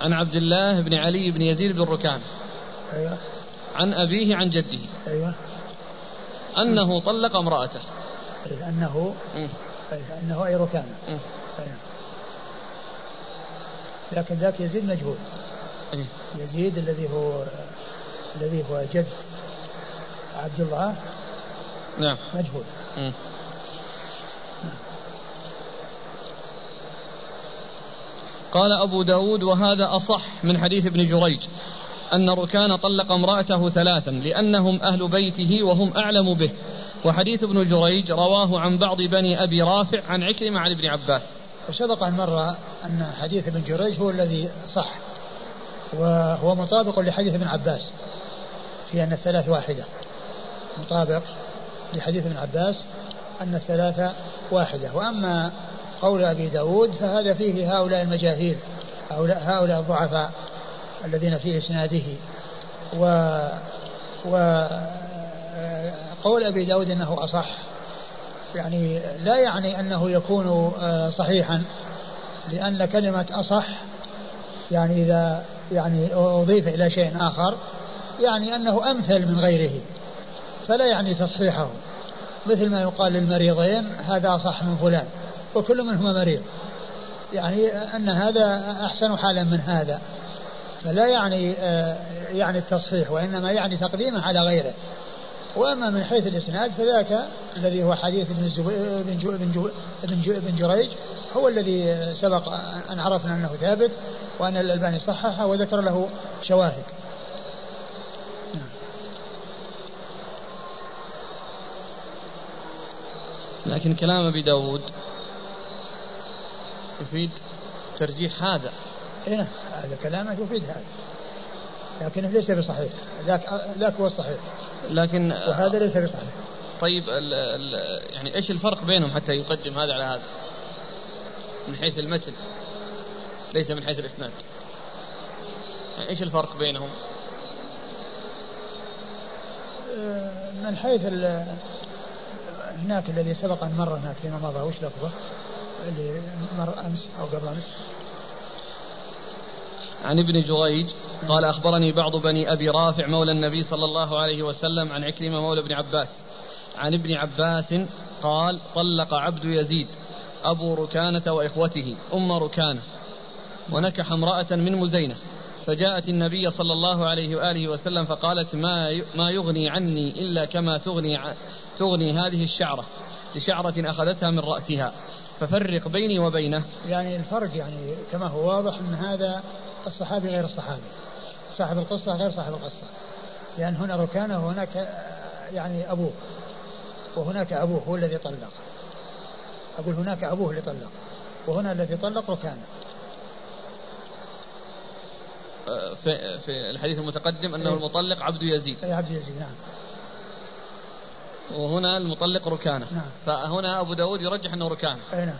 عن عبد الله بن علي بن يزيد بن ركانة أيوه عن أبيه عن جده أيوه أنه طلق امرأته أيه أنه أنه أي ركانه أيه. لكن ذاك يزيد مجهول. إيه. يزيد الذي هو الذي هو جد عبد الله. نعم. مجهول. م. قال أبو داود وهذا أصح من حديث ابن جريج أن ركان طلق امرأته ثلاثا لأنهم أهل بيته وهم أعلم به. وحديث ابن جريج رواه عن بعض بني أبي رافع عن عكرمة عن ابن عباس. وسبق أن مر أن حديث ابن جريج هو الذي صح وهو مطابق لحديث ابن عباس في أن الثلاث واحدة. مطابق لحديث ابن عباس أن الثلاثة واحدة. وأما قول أبي داود فهذا فيه هؤلاء المجاهيل هؤلاء, هؤلاء الضعفاء الذين في إسناده و, و قول أبي داود أنه أصح. يعني لا يعني أنه يكون آه، صحيحا لأن كلمة أصح يعني إذا يعني أضيف إلى شيء آخر يعني أنه أمثل من غيره فلا يعني تصحيحه. مثل ما يقال للمريضين هذا أصح من فلان وكل منهما مريض. يعني أن هذا أحسن حالا من هذا. فلا يعني آه، يعني التصحيح وإنما يعني تقديمه على غيره. وأما من حيث الإسناد فذاك الذي هو حديث ابن بن بن بن بن جريج هو الذي سبق أن عرفنا أنه ثابت وأن الألباني صححه وذكر له شواهد. لكن كلام أبي داود يفيد ترجيح هذا. اي نعم هذا كلامه يفيد هذا. لكنه ليس بصحيح. ذاك ذاك هو الصحيح. لكن وهذا ليس بصحيح. طيب ال ال يعني إيش الفرق بينهم حتى يقدم هذا على هذا؟ من حيث المتن. ليس من حيث الإسناد. يعني إيش الفرق بينهم؟ آه، من حيث هناك الذي سبق أن مر هناك فيما مضى. وش لفظه؟ اللي مر أمس أو قبل أمس؟ عن ابن جريج قال أخبرني بعض بني أبي رافع مولى النبي صلى الله عليه وسلم عن عكرمة مولى ابن عباس. عن ابن عباس قال طلق عبد يزيد أبو ركانة وإخوته أم ركانة ونكح امرأة من مزينة. فجاءت النبي صلى الله عليه وآله وسلم فقالت ما ما يغني عني إلا كما تغني تغني هذه الشعرة. لشعرة أخذتها من رأسها. ففرق بيني وبينه. يعني الفرق يعني كما هو واضح أن هذا الصحابي غير الصحابي. صاحب القصة غير صاحب القصة. لأن هنا ركانه وهناك يعني أبوه وهناك أبوه هو الذي طلق. أقول هناك أبوه اللي طلق. وهنا الذي طلق ركانه في في الحديث المتقدم أنه إيه؟ المطلق عبد يزيد. اي عبد يزيد نعم. وهنا المطلق ركانة. نعم. فهنا أبو داود يرجح أنه ركانة. أي نعم.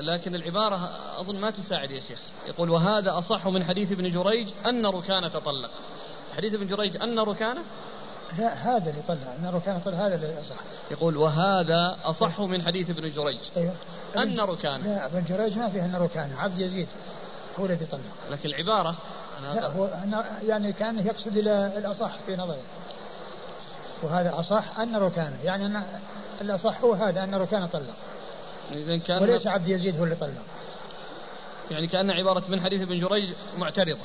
لكن العبارة أظن ما تساعد يا شيخ. يقول وهذا أصح من حديث ابن جريج أن ركانة طلق حديث ابن جريج أن ركانة؟ لا هذا اللي طلع أن ركانة طلق هذا اللي أصح. يقول وهذا أصح من حديث ابن جريج. أيوه. أن ركانة لا ابن جريج ما فيه أن ركانة عبد يزيد هو الذي طلق لكن العبارة أنا لا هو يعني كأنه يقصد إلى الأصح في نظره وهذا أصح أن ركانة يعني أن الأصح هو هذا أن ركانة طلق إذا كان وليس عبد يزيد هو اللي طلق يعني كأن عبارة من حديث ابن جريج معترضة.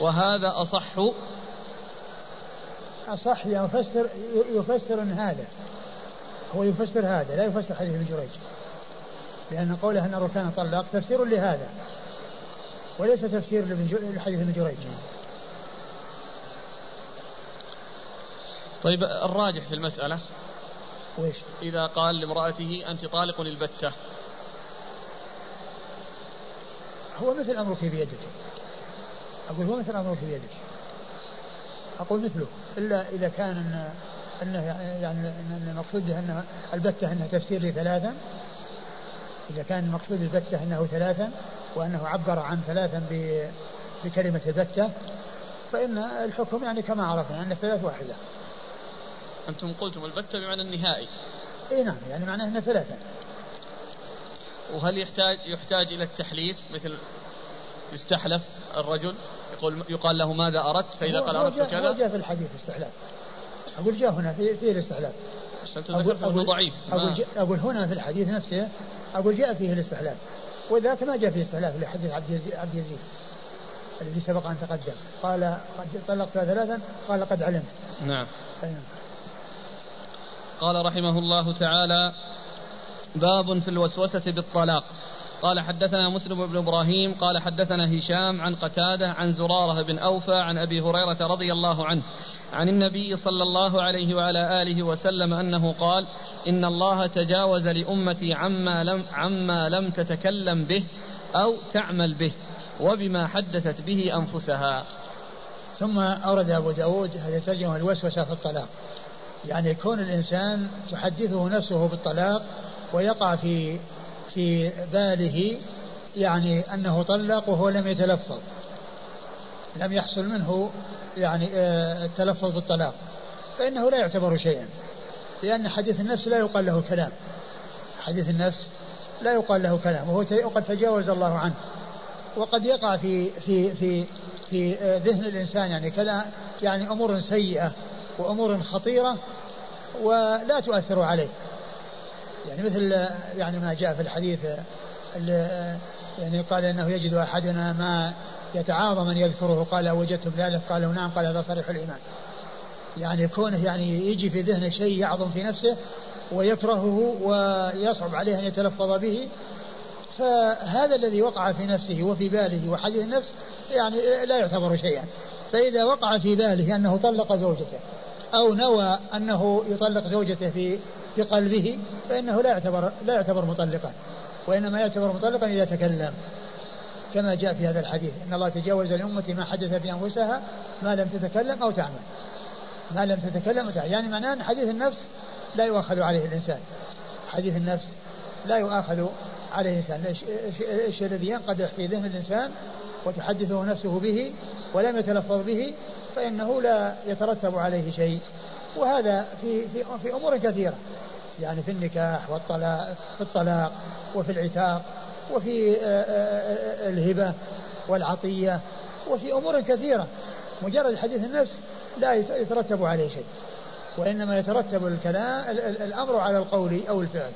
وهذا أصح أصح يفسر يفسر أن هذا. هو يفسر هذا لا يفسر حديث ابن جريج. لأن قوله أن ركان طلق تفسير لهذا. وليس تفسير لحديث ابن جريج. طيب الراجح في المسألة؟ ويش؟ إذا قال لامرأته أنت طالق البتة. هو مثل أمرك بيدك. أقول هو مثل أمرك بيدك. أقول مثله إلا إذا كان أن أنه يعني, يعني المقصود أن البتة أنها تفسير لثلاثا إذا كان المقصود البتة أنه ثلاثا وأنه عبر عن ثلاثا بكلمة البتة فإن الحكم يعني كما عرفنا أن الثلاث واحدة. أنتم قلتم البتة بمعنى النهائي. إي نعم يعني معناه إنه ثلاثة وهل يحتاج يحتاج إلى التحليف مثل يستحلف الرجل؟ يقول يقال له ماذا أردت فإذا قال أردت كذا؟ جاء في الحديث استحلاف أقول جاء هنا في في أنت ذكرت أنه ضعيف. أقول أقول هنا في الحديث نفسه أقول جاء فيه الاستحلاف وذاك ما جاء فيه استحلاف لحديث عبد يزيد, عبد يزيد الذي سبق أن تقدم. قال قد طلقتها ثلاثا قال قد علمت. نعم. أيوة. قال رحمه الله تعالى باب في الوسوسة بالطلاق. قال حدثنا مسلم بن إبراهيم قال حدثنا هشام عن قتادة عن زرارة بن أوفى عن أبي هريرة رضي الله عنه عن النبي صلى الله عليه وعلى آله وسلم أنه قال إن الله تجاوز لأمتي عما لم عما لم تتكلم به أو تعمل به وبما حدثت به أنفسها. ثم أورد أبو داود هذه ترجمة الوسوسة في الطلاق. يعني كون الإنسان تحدثه نفسه بالطلاق ويقع في في باله يعني أنه طلق وهو لم يتلفظ. لم يحصل منه يعني آه، التلفظ بالطلاق. فإنه لا يعتبر شيئا لأن حديث النفس لا يقال له كلام. حديث النفس لا يقال له كلام وهو قد تجاوز الله عنه. وقد يقع في في في في آه، ذهن الإنسان يعني كلام يعني أمور سيئة وأمور خطيرة ولا تؤثر عليه. يعني مثل يعني ما جاء في الحديث يعني قال إنه يجد أحدنا ما يتعاظم ان يذكره قال وجدتم ذلك قالوا نعم قال هذا صريح الإيمان. يعني كونه يعني يجي في ذهنه شيء يعظم في نفسه ويكرهه ويصعب عليه أن يتلفظ به فهذا الذي وقع في نفسه وفي باله وحديث النفس يعني لا يعتبر شيئا. فإذا وقع في باله أنه طلق زوجته أو نوى أنه يطلق زوجته في في قلبه فإنه لا يعتبر لا يعتبر مطلقا وإنما يعتبر مطلقا إذا تكلم. كما جاء في هذا الحديث إن الله تجاوز لأمتي ما حدث في أنفسها ما لم تتكلم أو تعمل. ما لم تتكلم أو تعمل. يعني معناه أن حديث النفس لا يؤاخذ عليه الإنسان. حديث النفس لا يؤاخذ عليه الإنسان. الشيء الذي ينقدح في ذهن الإنسان وتحدثه نفسه به ولم يتلفظ به فإنه لا يترتب عليه شيء. وهذا في في في أمور كثيرة يعني في النكاح والطلاق في الطلاق وفي العتاق وفي آه، آه، آه، الهبة والعطية وفي أمور كثيرة. مجرد حديث النفس لا يترتب عليه شيء وإنما يترتب الكلام الأمر على القول أو الفعل.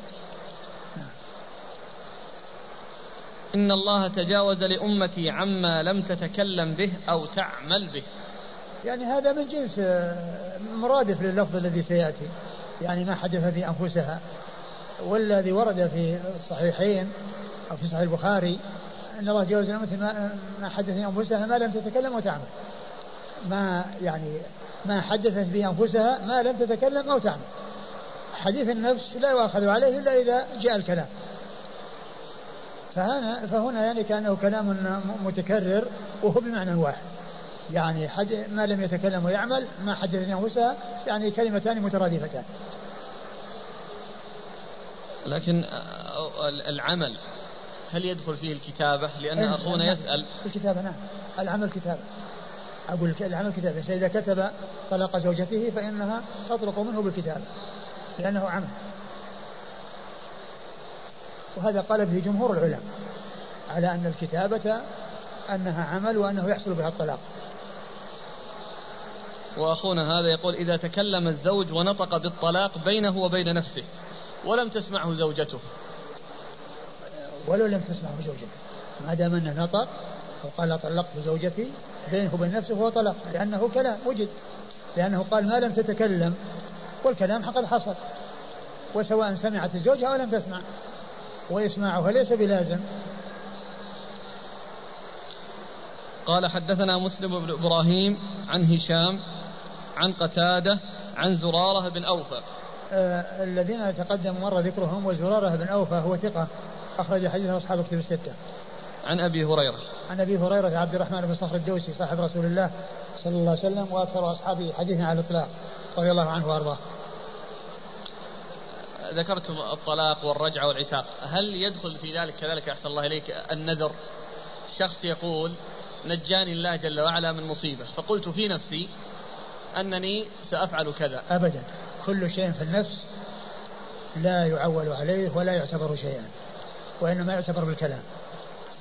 إن الله تجاوز لأمتي عما لم تتكلم به أو تعمل به. يعني هذا من جنس آه، مرادف لللفظ الذي سيأتي. يعني ما حدث في أنفسها. والذي ورد في الصحيحين أو في صحيح البخاري أن الله جاوز الأمة ما حدث في أنفسها ما لم تتكلم وتعمل. ما يعني ما حدثت به أنفسها ما لم تتكلم أو تعمل. حديث النفس لا يؤاخذ عليه إلا إذا جاء الكلام. فهنا فهنا يعني كأنه كلام متكرر وهو بمعنى واحد. يعني حد ما لم يتكلم ويعمل ما حدث أنفسها يعني كلمتان مترادفتان. لكن آه، العمل هل يدخل فيه الكتابة؟ لأن أخونا يسأل. الكتابة نعم. العمل كتابة. أقول العمل كتابة. إذا كتب طلاق زوجته فإنها تطلق منه بالكتابة لأنه عمل. وهذا قال به جمهور العلماء على أن الكتابة أنها عمل وأنه يحصل بها الطلاق. وأخونا هذا يقول إذا تكلم الزوج ونطق بالطلاق بينه وبين نفسه ولم تسمعه زوجته. ولو لم تسمعه زوجته. ما دام أنه نطق أو قال طلقت زوجتي بينه وبين نفسه هو طلاق لأنه كلام وجد لأنه قال ما لم تتكلم والكلام قد حصل. وسواء سمعت الزوجة أو لم تسمع. وإسماعها ليس بلازم. قال حدثنا مسلم بن إبراهيم عن هشام عن قتادة عن زرارة بن أوفى. آه الذين تقدم مر ذكرهم وزرارة بن أوفى هو ثقة. أخرج حديثه أصحاب كتب الستة. عن أبي هريرة. عن أبي هريرة عبد الرحمن بن صخر الدوسي صاحب رسول الله صلى الله عليه وسلم وأكثر أصحابه حديثا على الإطلاق رضي الله عنه وأرضاه. ذكرتم الطلاق والرجعة والعتاق. هل يدخل في ذلك كذلك أحسن الله إليك النذر؟ شخص يقول نجاني الله جل وعلا من مصيبة فقلت في نفسي أنني سأفعل كذا. أبدا. كل شيء في النفس لا يعول عليه ولا يعتبر شيئا وإنما يعتبر بالكلام.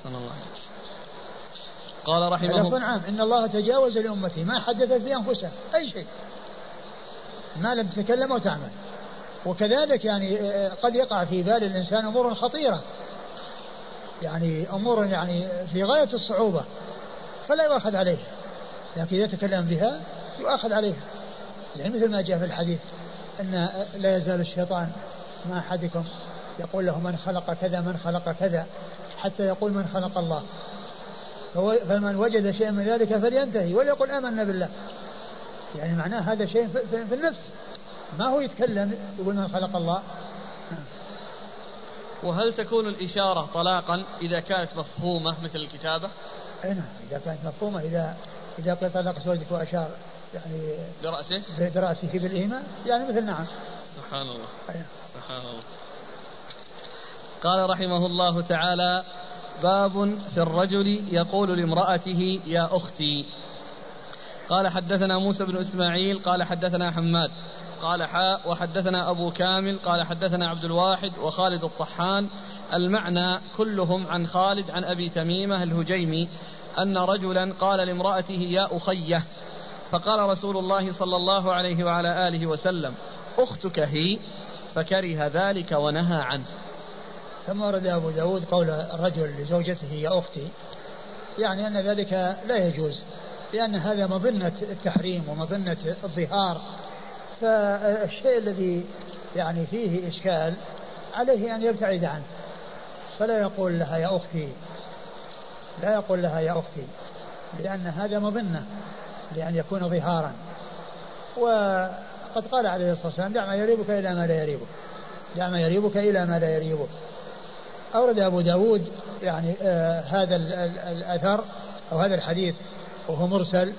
صلى الله عليه قال رحمه الله عام إن الله تجاوز لأمتي ما حدثت في أنفسها أي شيء. ما لم تتكلم وتعمل وكذلك يعني آه، قد يقع في بال الإنسان أمور خطيرة. يعني أمور يعني في غاية الصعوبة فلا يؤاخذ عليه. لكن إذا تكلم بها يؤاخذ عليها يعني مثل ما جاء في الحديث أن لا يزال الشيطان مع أحدكم يقول له من خلق كذا من خلق كذا حتى يقول من خلق الله. فمن وجد شيئا من ذلك فلينتهي وليقل آمنا بالله. يعني معناه هذا شيء في النفس. ما هو يتكلم يقول من خلق الله. وهل تكون الإشارة طلاقا إذا كانت مفهومة مثل الكتابة؟ أي نعم إذا كانت مفهومة اذا إذا قيل طلق زوجك وأشار يعني برأسه؟ برأسه بالإيمان؟ يعني مثل نعم. سبحان الله. أيه. سبحان الله. قال رحمه الله تعالى باب في الرجل يقول لامرأته يا أختي قال حدثنا موسى بن إسماعيل قال حدثنا حماد قال حاء وحدثنا أبو كامل. قال حدثنا عبد الواحد وخالد الطحان. المعنى كلهم عن خالد عن أبي تميمة الهجيمي أن رجلا قال لامرأته يا أخية فقال رسول الله صلى الله عليه وعلى آله وسلم أختك هي؟ فكره ذلك ونهى عنه. ثم ورد أبو داود قول الرجل لزوجته يا أختي. يعني أن ذلك لا يجوز لأن هذا مظنة التحريم ومظنة الظهار. فالشيء الذي يعني فيه إشكال عليه أن يبتعد عنه. فلا يقول لها يا أختي. لا يقول لها يا أختي. لأن هذا مظنة. لأن يكون ظهارا. وقد قال عليه الصلاة والسلام دع ما يريبك إلى ما لا يريبك دع ما يريبك إلى ما لا يريبك. أورد أبو داود يعني آه هذا الأثر أو هذا الحديث وهو مرسل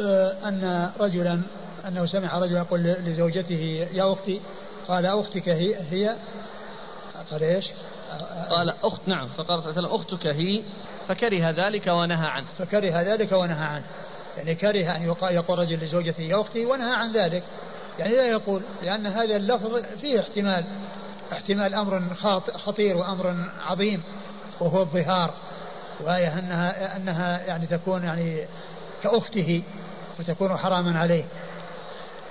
آه أن رجلا أنه سمع رجلا يقول لزوجته يا أختي. قال أختك هي, هي قال إيش؟ قال أخت نعم. فقال صلى الله عليه وسلم أختك هي. فكره ذلك ونهى عنه. فكره ذلك ونهى عنه. يعني كره أن يقول رجل لزوجته يا أختي ونهى عن ذلك. يعني لا يقول لأن هذا اللفظ فيه احتمال احتمال أمر خطير وأمر عظيم وهو الظهار وهي أنها أنها يعني تكون يعني كأخته وتكون حراما عليه.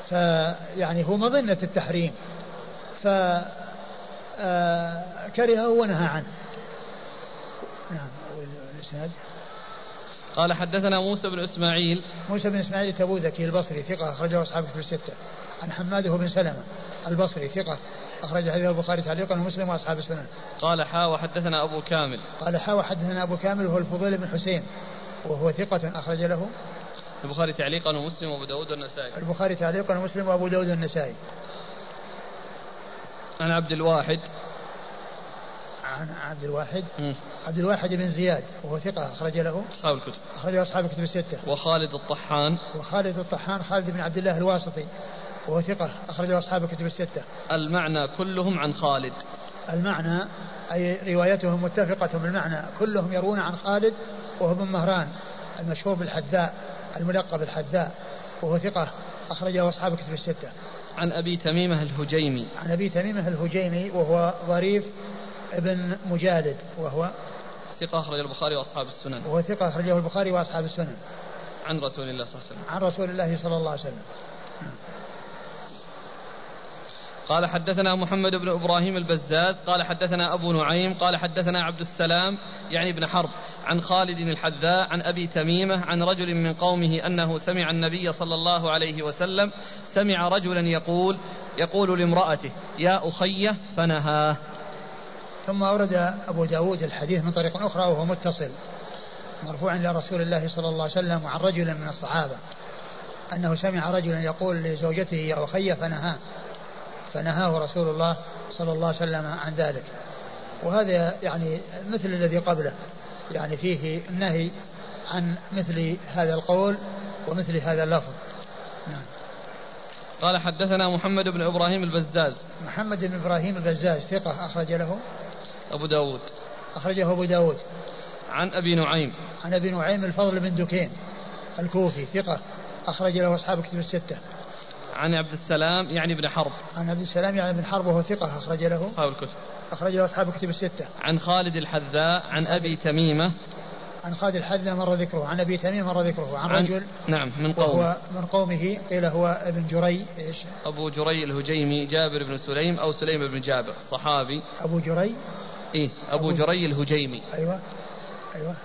فيعني هو مظنة التحريم. فكرهه آه، ونهى عنه. نعم قال حدثنا موسى بن إسماعيل موسى بن إسماعيل التبوذكي البصري ثقة أخرجه أصحاب كتب الستة عن حماده بن سلمة البصري ثقة أخرج حديث البخاري تعليقا ومسلم وأصحاب السنن. قال حا وحدثنا أبو كامل. قال حا وحدثنا أبو كامل وهو الفضيل بن حسين وهو ثقة أخرج له البخاري تعليقا ومسلم وأبو داود والنسائي. البخاري تعليقا ومسلم وأبو داود والنسائي. عن عبد الواحد عن عبد الواحد. م. عبد الواحد بن زياد وهو ثقة أخرج له. أصحاب الكتب. أخرج أصحاب الكتب الستة. وخالد الطحان. وخالد الطحان خالد بن عبد الله الواسطي وهو ثقة أخرجه أصحاب الكتب الستة. المعنى كلهم عن خالد. المعنى أي روايتهم متفقة بالمعنى كلهم يروون عن خالد وهو بن مهران المشهور بالحذاء الملقب بالحذاء وهو ثقة أخرجه أصحاب الكتب الستة. عن أبي تميمة الهجيمي. عن أبي تميمة الهجيمي وهو ظريف ابن مجالد وهو ثقة أخرجه البخاري وأصحاب السنن. وهو ثقة أخرجه البخاري وأصحاب السنن. عن رسول الله صلى الله عليه وسلم. عن رسول الله صلى الله عليه وسلم. قال حدثنا محمد بن إبراهيم البزاز قال حدثنا أبو نعيم قال حدثنا عبد السلام يعني بن حرب عن خالد الحذاء عن أبي تميمة عن رجل من قومه أنه سمع النبي صلى الله عليه وسلم سمع رجلا يقول يقول لامرأته يا اخيه فنهاه. ثم أورد أبو داود الحديث من طريق أخرى وهو متصل مرفوع إلى رسول الله صلى الله عليه وسلم وعن رجل من الصحابة أنه سمع رجلا يقول لزوجته يا أخي فنهاه فنهاه رسول الله صلى الله عليه وسلم عن ذلك. وهذا يعني مثل الذي قبله يعني فيه النهي عن مثل هذا القول ومثل هذا اللفظ. نعم. قال حدثنا محمد بن إبراهيم البزاز. محمد بن إبراهيم البزاز ثقة أخرج له. أبو داود. أخرجه أبو داود. عن أبي نعيم. عن أبي نعيم الفضل بن دكين الكوفي ثقة. أخرج له أصحاب كتب الستة. عن عبد السلام يعني بن حرب. عن عبد السلام يعني بن حرب وهو ثقة أخرج له. أصحاب الكتب. أخرج له أصحاب الكتب الستة. عن خالد الحذاء عن أبي تميمة. عن خالد الحذاء مر ذكره عن أبي تميم مر ذكره عن, عن رجل نعم من قومه. وهو من قومه قيل هو ابن جري إيش؟ أبو جري الهجيمي جابر بن سليم أو سليم بن جابر صحابي. أبو جري إيه أبو, أبو جري الهجيمي. أيوة أيوة.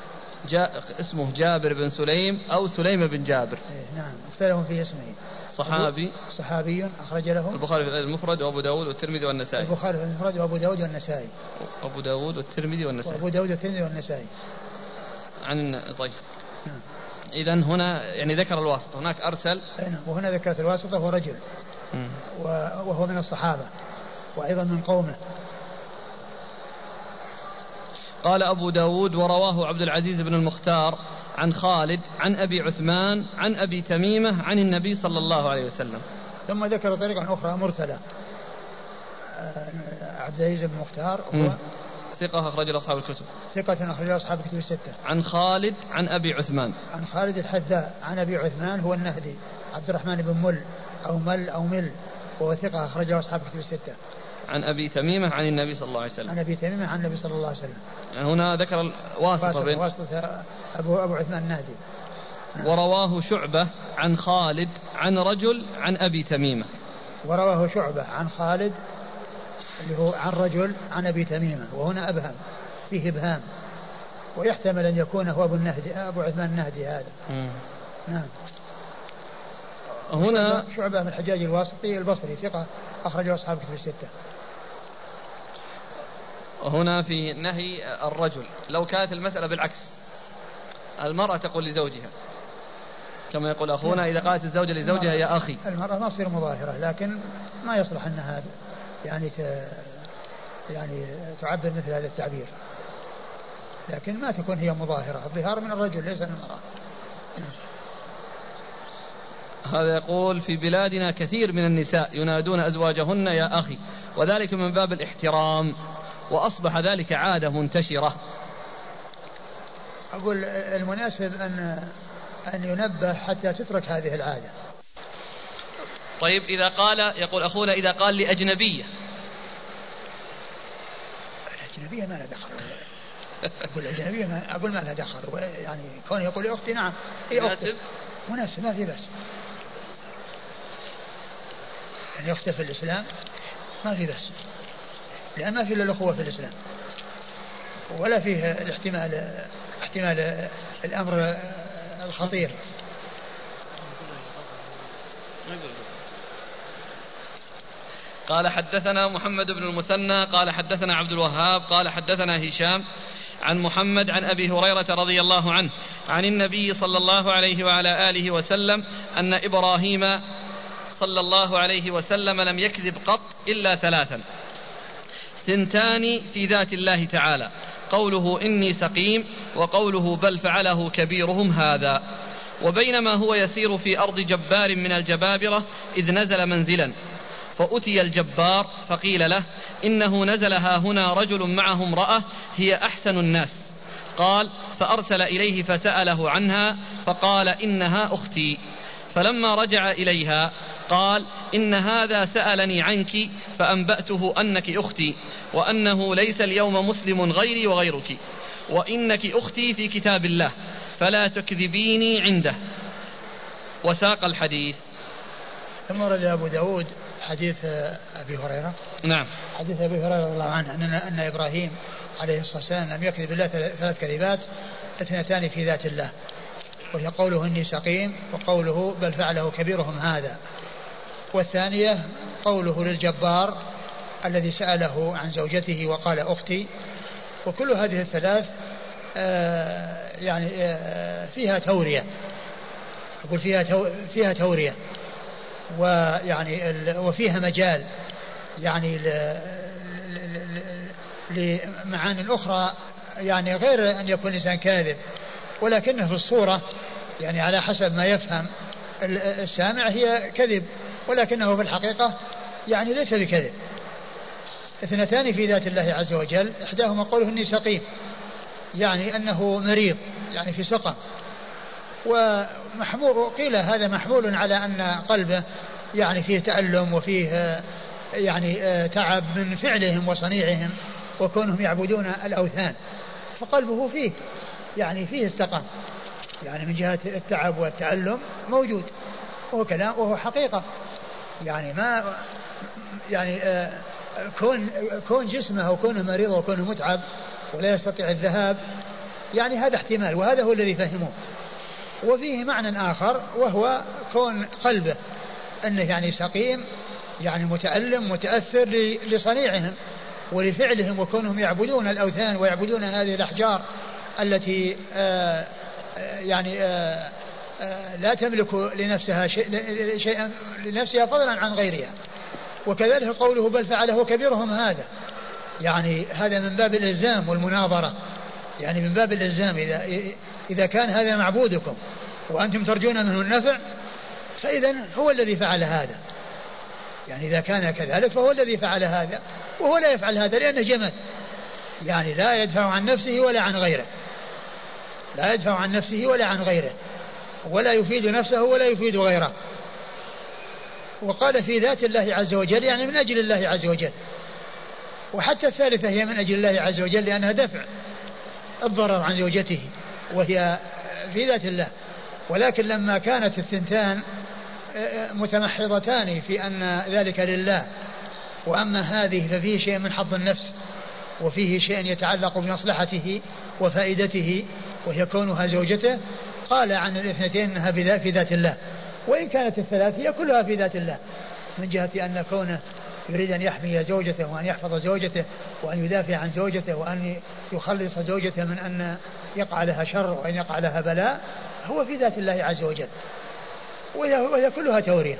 جاء اسمه جابر بن سليم أو سليم بن جابر. إيه نعم اختلفوا في اسمه. صحابي. صحابي أخرج له البخاري في المفرد وأبو داود والترمذي والنسائي. البخاري في المفرد وأبو داود والنسائي. أبو داود والترمذي والنسائي. وأبو داود والترمذي والنسائي. عن طيب. نعم. إذا هنا يعني ذكر الواسطة. هناك أرسل. نعم. وهنا ذكرت الواسطة هو رجل. وهو من الصحابة. وأيضا من قومه. قال أبو داود ورواه عبد العزيز بن المختار عن خالد عن أبي عثمان عن أبي تميمة عن النبي صلى الله عليه وسلم. ثم ذكر طريقا أخرى مرسلة. عبد العزيز بن مختار هو ثقة أخرج له أصحاب الكتب. ثقة أخرج له أصحاب الكتب الستة. عن خالد عن أبي عثمان. عن خالد الحذاء عن أبي عثمان هو النهدي عبد الرحمن بن مل أو مل أو مل وهو ثقة أخرج له أصحاب الكتب الستة. عن أبي تميمة عن النبي صلى الله عليه وسلم. عن أبي تميمة عن النبي صلى الله عليه وسلم. هنا ذكر الواسطة بين واسطة أبو أبو عثمان النهدي ورواه شعبة عن خالد عن رجل عن أبي تميمة. ورواه شعبة عن خالد اللي هو عن رجل عن أبي تميمة. وهنا أبهم فيه إبهام. ويحتمل أن يكون هو أبو النهدي أبو عثمان النهدي هذا. نعم. هنا شعبة من الحجاج الواسطي البصري ثقة أخرجه أصحاب كتب الستة. هنا في نهي الرجل. لو كانت المسألة بالعكس المرأة تقول لزوجها كما يقول أخونا إذا قالت الزوجة لزوجها يا أخي. المرأة ما تصير مظاهرة لكن ما يصلح أنها يعني ت... يعني تعبر مثل هذا التعبير. لكن ما تكون هي مظاهرة الظهار من الرجل ليس من المرأة. هذا يقول في بلادنا كثير من النساء ينادون أزواجهن يا أخي وذلك من باب الاحترام. وأصبح ذلك عادة منتشرة. أقول المناسب أن أن ينبه حتى تترك هذه العادة. طيب إذا قال يقول أخونا إذا قال لأجنبية. الأجنبية ما لها دخل. أقول الأجنبية ما أقول ما لها دخل. يعني كون يقول يا أختي نعم. هي أختي. مناسب؟ مناسب ما في بس يعني أخته في الإسلام ما في بس لأن ما في إلا الأخوة في الإسلام. ولا فيه الاحتمال احتمال الأمر الخطير. قال حدثنا محمد بن المثنى قال حدثنا عبد الوهاب قال حدثنا هشام عن محمد عن أبي هريرة رضي الله عنه عن النبي صلى الله عليه وعلى آله وسلم أن إبراهيم صلى الله عليه وسلم لم يكذب قط إلا ثلاثا. ثنتان في ذات الله تعالى. قوله إني سقيم وقوله بل فعله كبيرهم هذا. وبينما هو يسير في أرض جبار من الجبابرة إذ نزل منزلا. فأتي الجبار فقيل له إنه نزل ها هنا رجل معه امرأة هي أحسن الناس. قال فأرسل إليه فسأله عنها فقال إنها أختي. فلما رجع إليها قال إن هذا سألني عنك فأنبأته أنك أختي وأنه ليس اليوم مسلم غيري وغيرك وإنك أختي في كتاب الله فلا تكذبيني عنده. وساق الحديث. ثم ورد أبو داود حديث أبي هريرة. نعم. حديث أبي هريرة رضي الله عنه أن, أن إبراهيم عليه الصلاة والسلام لم يكذب الله ثلاث كذبات اثنتان في ذات الله. وهي قوله إني سقيم وقوله بل فعله كبيرهم هذا. والثانية قوله للجبار الذي سأله عن زوجته وقال أختي. وكل هذه الثلاث آه يعني آه فيها تورية. أقول فيها تو فيها تورية. ويعني وفيها مجال. يعني لمعاني أخرى. يعني غير أن يكون الإنسان كاذب. ولكنه في الصورة يعني على حسب ما يفهم السامع هي كذب ولكنه في الحقيقة يعني ليس بكذب. اثنتان في ذات الله عز وجل إحداهما قوله إني سقيم يعني أنه مريض يعني في سقم. ومحمول قيل هذا محمول على أن قلبه يعني فيه تألم وفيه يعني تعب من فعلهم وصنيعهم وكونهم يعبدون الأوثان فقلبه فيه. يعني فيه استقام يعني من جهة التعب والتألم موجود. وهو كلام وهو حقيقة. يعني ما يعني كون كون جسمه وكونه مريض وكونه متعب ولا يستطيع الذهاب يعني هذا احتمال وهذا هو الذي فهموه. وفيه معنى آخر وهو كون قلبه أنه يعني سقيم يعني متألم متأثر لصنيعهم ولفعلهم وكونهم يعبدون الأوثان ويعبدون هذه الأحجار التي آآ يعني آآ آآ لا تملك لنفسها شيئا لنفسها فضلا عن غيرها. وكذلك قوله بل فعله كبيرهم هذا. يعني هذا من باب الإلزام والمناظرة. يعني من باب الإلزام إذا إذا كان هذا معبودكم وأنتم ترجون منه النفع فإذا هو الذي فعل هذا. يعني إذا كان كذلك فهو الذي فعل هذا وهو لا يفعل هذا لأنه جمد. يعني لا يدفع عن نفسه ولا عن غيره. لا يدفع عن نفسه ولا عن غيره ولا يفيد نفسه ولا يفيد غيره. وقال في ذات الله عز وجل يعني من أجل الله عز وجل. وحتى الثالثة هي من أجل الله عز وجل لأنها دفع الضرر عن زوجته وهي في ذات الله. ولكن لما كانت الثنتان متمحضتان في أن ذلك لله وأما هذه ففيه شيء من حظ النفس وفيه شيء يتعلق بمصلحته وفائدته وهي كونها زوجته قال عن الاثنتين إنها في ذات الله. وإن كانت الثلاث هي كلها في ذات الله. من جهة أن كونه يريد أن يحمي زوجته وأن يحفظ زوجته وأن يدافع عن زوجته وأن يخلص زوجته من أن يقع لها شر وأن يقع لها بلاء هو في ذات الله عز وجل. وهي, كلها توريه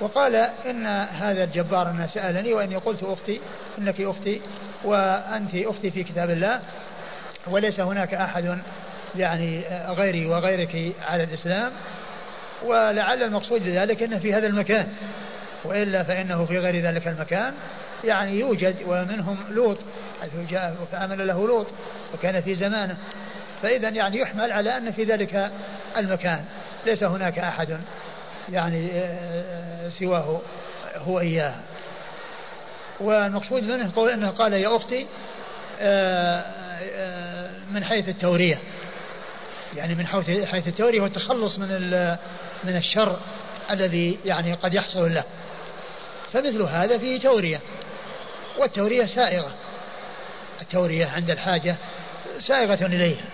وقال إن هذا الجبار أن سألني وإني قلت أختي إنك أختي وأنت أختي في كتاب الله. وليس هناك أحد يعني غيري وغيرك على الإسلام ولعل المقصود بذلك إنه في هذا المكان وإلا فإنه في غير ذلك المكان. يعني يوجد ومنهم لوط حيث جاء فامن له لوط وكان في زمانه. فإذا يعني يحمل على أن في ذلك المكان ليس هناك أحد يعني سواه هو إياه. والمقصود منه قول إنه قال يا أختي من حيث التورية. يعني من حيث التورية والتخلص من من الشر الذي يعني قد يحصل له. فمثل هذا فيه تورية. والتورية سائغة. التورية عند الحاجة سائغة إليها.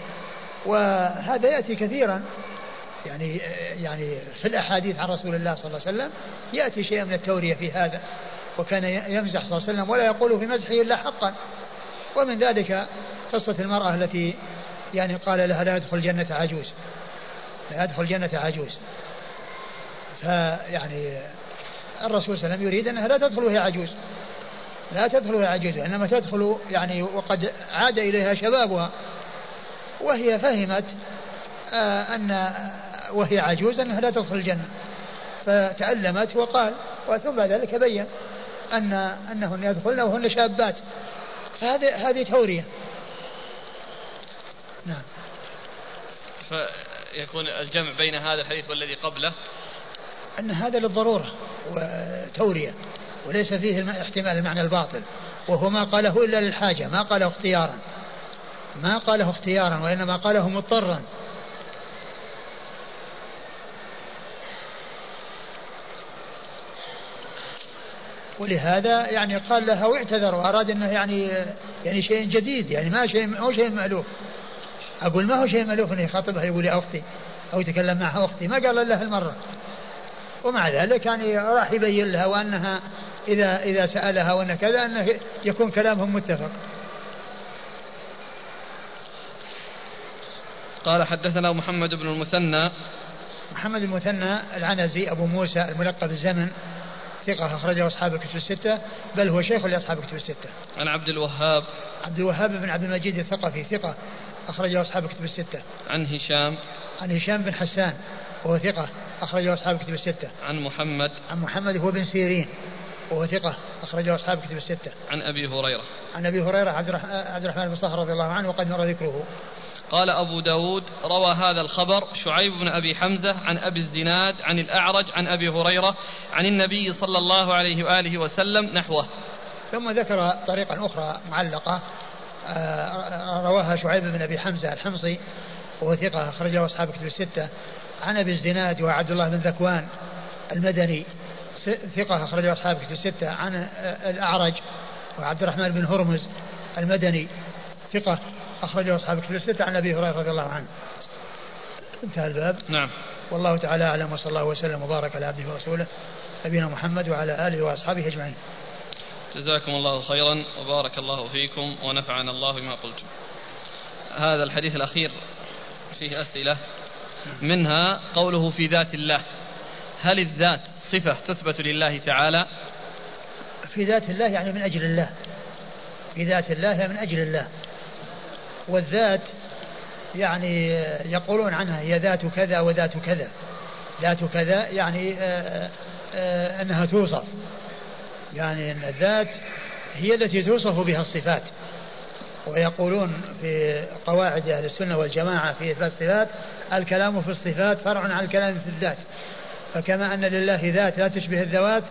وهذا يأتي كثيرا. يعني يعني في الأحاديث عن رسول الله صلى الله عليه وسلم يأتي شيء من التورية في هذا. وكان يمزح صلى الله عليه وسلم ولا يقول في مزحه إلا حقا. ومن ذلك قصة المرأة التي يعني قال لها لا يدخل الجنة عجوز. لا يدخل الجنة عجوز. فيعني الرسول صلى الله عليه وسلم يريد أنها لا تدخل وهي عجوز. لا تدخل وهي عجوز إنما تدخل يعني وقد عاد إليها شبابها. وهي فهمت آه أن وهي عجوز أنها لا تدخل الجنة. فتألمت وقال وثم ذلك بين أن أنهن يدخلن وهن شابات. فهذه هذه توريه نعم. فيكون الجمع بين هذا الحديث والذي قبله؟ أن هذا للضرورة وتورية وليس فيه احتمال المعنى الباطل. وهو ما قاله إلا للحاجة ما قاله اختيارا. ما قاله اختيارا وإنما قاله مضطرا. ولهذا يعني قال لها واعتذر وأراد إنه يعني يعني شيء جديد يعني ما شيء ما هو شيء مألوف. أقول ما هو شيء مألوف انه يخاطبها يقول يا أختي أو يتكلم معها أختي. ما قال إلا المره ومع ذلك يعني راح يبين لها وأنها إذا إذا سألها وأن كذا أنه يكون كلامهم متفق. قال حدثنا محمد بن المثنى. محمد المثنى العنزي أبو موسى الملقب الزمن. ثقة أخرجه أصحاب الكتب الستة بل هو شيخ لأصحاب الكتب الستة. عن عبد الوهاب عبد الوهاب بن عبد المجيد الثقفي ثقة أخرجه أصحاب الكتب الستة. عن هشام عن هشام بن حسان وهو ثقة أخرجه أصحاب الكتب الستة. عن محمد عن محمد هو بن سيرين وهو ثقة أخرجه أصحاب الكتب الستة. عن أبي هريرة. عن أبي هريرة عبد الرحمن بن صخر رضي الله عنه وقد مر ذكره. قال أبو داود روى هذا الخبر شعيب بن أبي حمزة عن أبي الزناد عن الأعرج عن أبي هريرة عن النبي صلى الله عليه وآله وسلم نحوه. ثم ذكر طريقا أخرى معلقة آه، رواها شعيب بن أبي حمزة الحمصي وهو ثقة أخرجه أصحاب كتب الستة عن أبي الزناد وعبد الله بن ذكوان المدني ثقة أخرجه أصحاب كتب الستة عن الأعرج وعبد الرحمن بن هرمز المدني ثقة أخرجه أصحاب كتب الستة عن أبي هريرة رضي الله عنه. انتهى الباب. نعم. والله تعالى أعلم وصلى الله وسلم وبارك على عبده ورسوله نبينا محمد وعلى آله وأصحابه أجمعين. جزاكم الله خيرا وبارك الله فيكم ونفعنا الله بما قلتم. هذا الحديث الأخير فيه أسئلة. منها قوله في ذات الله. هل الذات صفة تثبت لله تعالى؟ في ذات الله يعني من أجل الله. في ذات الله يعني من أجل الله. والذات يعني يقولون عنها هي ذات كذا وذات كذا. ذات كذا يعني آه، آآ آه، أنها توصف. يعني أن الذات هي التي توصف بها الصفات. ويقولون في قواعد أهل السنة والجماعة في إثبات الصفات الكلام في الصفات فرع عن الكلام في الذات. فكما أن لله ذات لا تشبه الذوات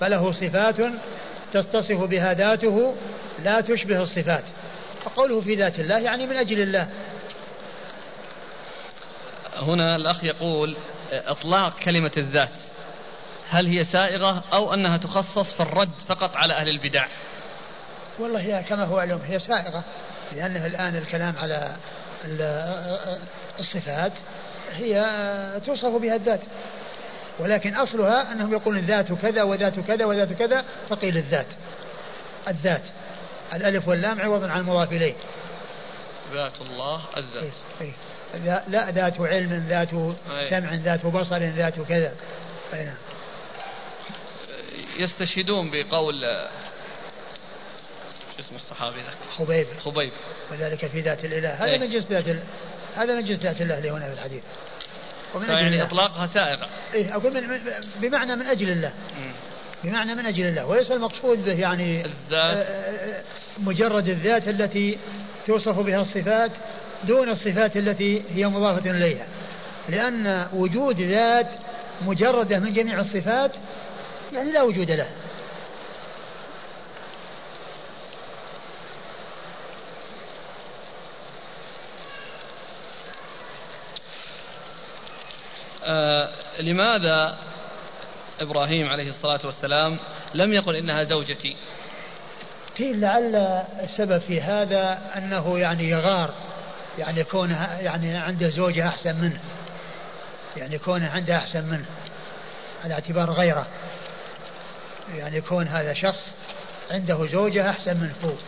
فله صفات تتصف بها ذاته لا تشبه الصفات. فقوله في ذات الله يعني من أجل الله. هنا الأخ يقول إطلاق كلمة الذات. هل هي سائغة أو أنها تخصص في الرد فقط على أهل البدع؟ والله هي كما هو علم هي سائغة لأنه الآن الكلام على الصفات هي توصف بها الذات. ولكن أصلها أنهم يقولون ذات كذا وذات كذا وذات كذا فقيل الذات. الذات. الألف واللام عوض عن المضاف إليه. ذات الله الذات. إيه، إيه. لا ذات علم ذات سمع ذات بصر ذات كذا. نعم. يستشهدون بقول شو اسمه الصحابي ذاك؟ خبيب. خبيب. وذلك في ذات الإله. هذا إيه. من جنس ذات هذا من جنس ذات الله اللي هنا في الحديث. ومن يعني إطلاقها سائغة. إيه أقول من بمعنى من أجل الله. بمعنى من أجل الله؟ وليس المقصود به يعني الذات. آه، آه، مجرد الذات التي توصف بها الصفات دون الصفات التي هي مضافة إليها. لأن وجود ذات مجردة من جميع الصفات يعني لا وجود له. آه لماذا إبراهيم عليه الصلاة والسلام لم يقل إنها زوجتي؟ قيل لعل السبب في هذا أنه يعني يغار يعني كونه يعني عنده زوجه أحسن منه يعني كونه عنده أحسن منه على اعتبار غيره. يعني كون هذا شخص عنده زوجة أحسن من فوق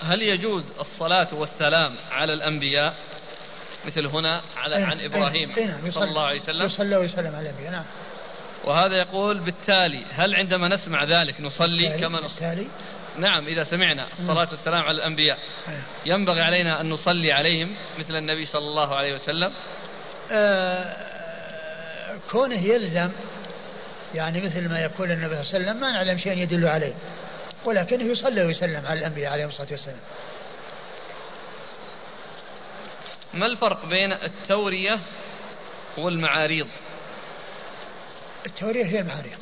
هل يجوز الصلاة والسلام على الأنبياء؟ مثل هنا على عن إبراهيم نعم صلى الله عليه وسلم. يصلى ويسلم على الأنبياء نعم. وهذا يقول بالتالي هل عندما نسمع ذلك نصلي كما نصلي نعم إذا سمعنا. الصلاة والسلام على الأنبياء. ينبغي علينا أن نصلي عليهم مثل النبي صلى الله عليه وسلم؟ آه كونه يلزم يعني مثل ما يقول النبي صلى الله عليه وسلم ما نعلم شيء يدل عليه ولكنه يصلي ويسلم على الأنبياء عليهم الصلاة والسلام. ما الفرق بين التورية والمعاريض؟ التورية هي المعاريض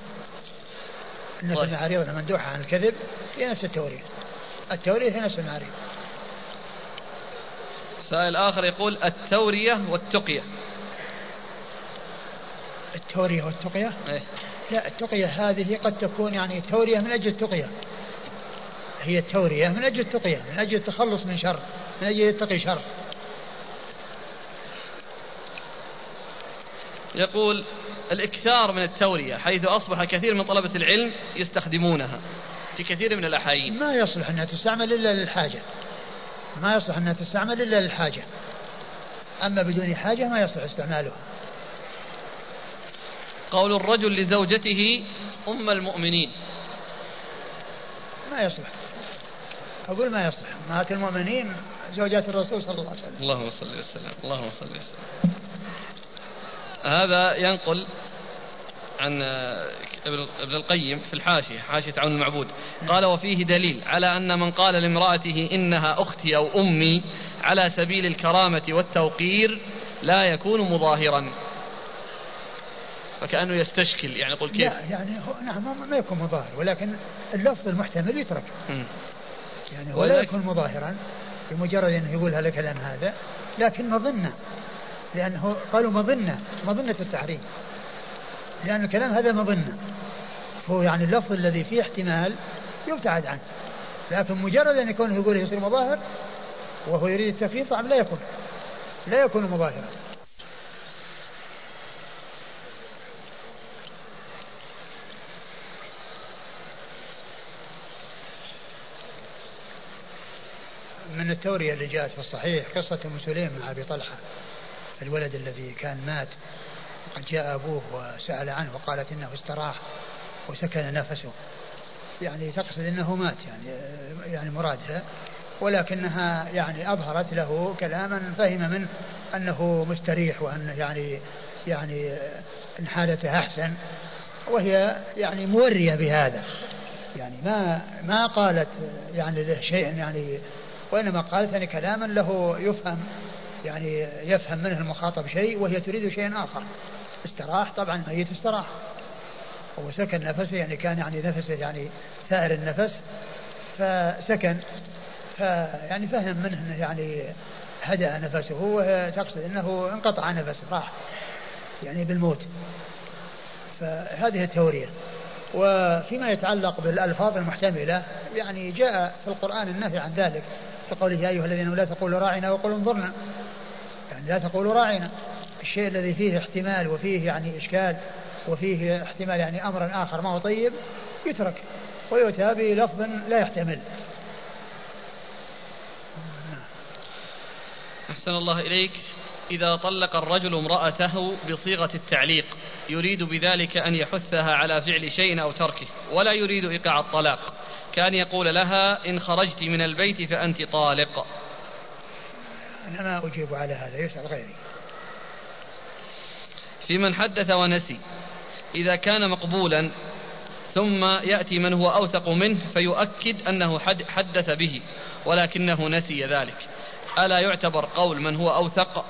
أن طيب. المعاريض المندوحة عن الكذب هي نفس التورية. التورية هي نفس المعاريض. سائل آخر يقول التورية والتقية. التورية والتقية؟ إيه؟ لا التقية هذه قد تكون يعني تورية من أجل التقية. هي التورية من أجل التقية من أجل التخلص من شر من أجل يتقي شر. يقول الإكثار من التورية حيث أصبح كثير من طلبة العلم يستخدمونها في كثير من الأحايين. ما يصلح أنها تستعمل إلا للحاجة. ما يصلح أنها تستعمل إلا للحاجة. أما بدون حاجة ما يصلح استعمالها. قول الرجل لزوجته أم المؤمنين. ما يصلح. أقول ما يصلح. أمهات المؤمنين زوجات الرسول صلى الله عليه وسلم. اللهم صل وسلم. اللهم صل وسلم. هذا ينقل عن ابن القيم في الحاشية حاشية عون المعبود. قال وفيه دليل على أن من قال لامرأته إنها أختي أو أمي على سبيل الكرامة والتوقير لا يكون مظاهرا. فكأنه يستشكل يعني يقول كيف؟ لا يعني هو نعم ما يكون مظاهر ولكن اللفظ المحتمل يترك. يعني هو لا يكون مظاهرا بمجرد انه يقول هذا الكلام هذا لكن مظنه لأنه قالوا مظنة مظنة التحريم. لأن الكلام هذا مظنة. هو يعني اللفظ الذي فيه احتمال يبتعد عنه. لكن مجرد أن يكون يقول يصير مظاهر وهو يريد التخفيف طبعا لا يكون. لا يكون مظاهرا. من التورية اللي جاءت في الصحيح قصة أم سليم مع أبي طلحة. الولد الذي كان مات وقد جاء أبوه وسأل عنه وقالت إنه استراح وسكن نفسه. يعني تقصد أنه مات يعني يعني مرادها ولكنها يعني أظهرت له كلاما فهم منه أنه مستريح وأنه يعني يعني إن حالته أحسن وهي يعني مورية بهذا. يعني ما ما قالت يعني له شيء يعني وإنما قالت يعني كلاما له يفهم يعني يفهم منه المخاطب شيء وهي تريد شيئا آخر. استراح طبعا الميت استراح. وسكن نفسه يعني كان يعني نفسه يعني ثائر النفس فسكن فيعني فهم منه إنه يعني هدأ نفسه وتقصد إنه انقطع نفسه راح يعني بالموت. فهذه التورية. وفيما يتعلق بالألفاظ المحتملة يعني جاء في القرآن النهي عن ذلك كقوله يا أيها الذين لا تقولوا راعنا وقولوا انظرنا. يعني لا تقولوا راعنا الشيء الذي فيه احتمال وفيه يعني إشكال وفيه احتمال يعني أمر آخر ما هو طيب يترك. ويؤتى بلفظ لا يحتمل. أحسن الله إليك. إذا طلق الرجل امرأته بصيغة التعليق يريد بذلك أن يحثها على فعل شيء أو تركه ولا يريد إيقاع الطلاق. كان يقول لها إن خرجت من البيت فأنت طالق. أنا ما أجيب على هذا يسأل غيري. في من حدث ونسي. إذا كان مقبولا ثم يأتي من هو أوثق منه فيؤكد أنه حدث به ولكنه نسي ذلك. ألا يعتبر قول من هو أوثق؟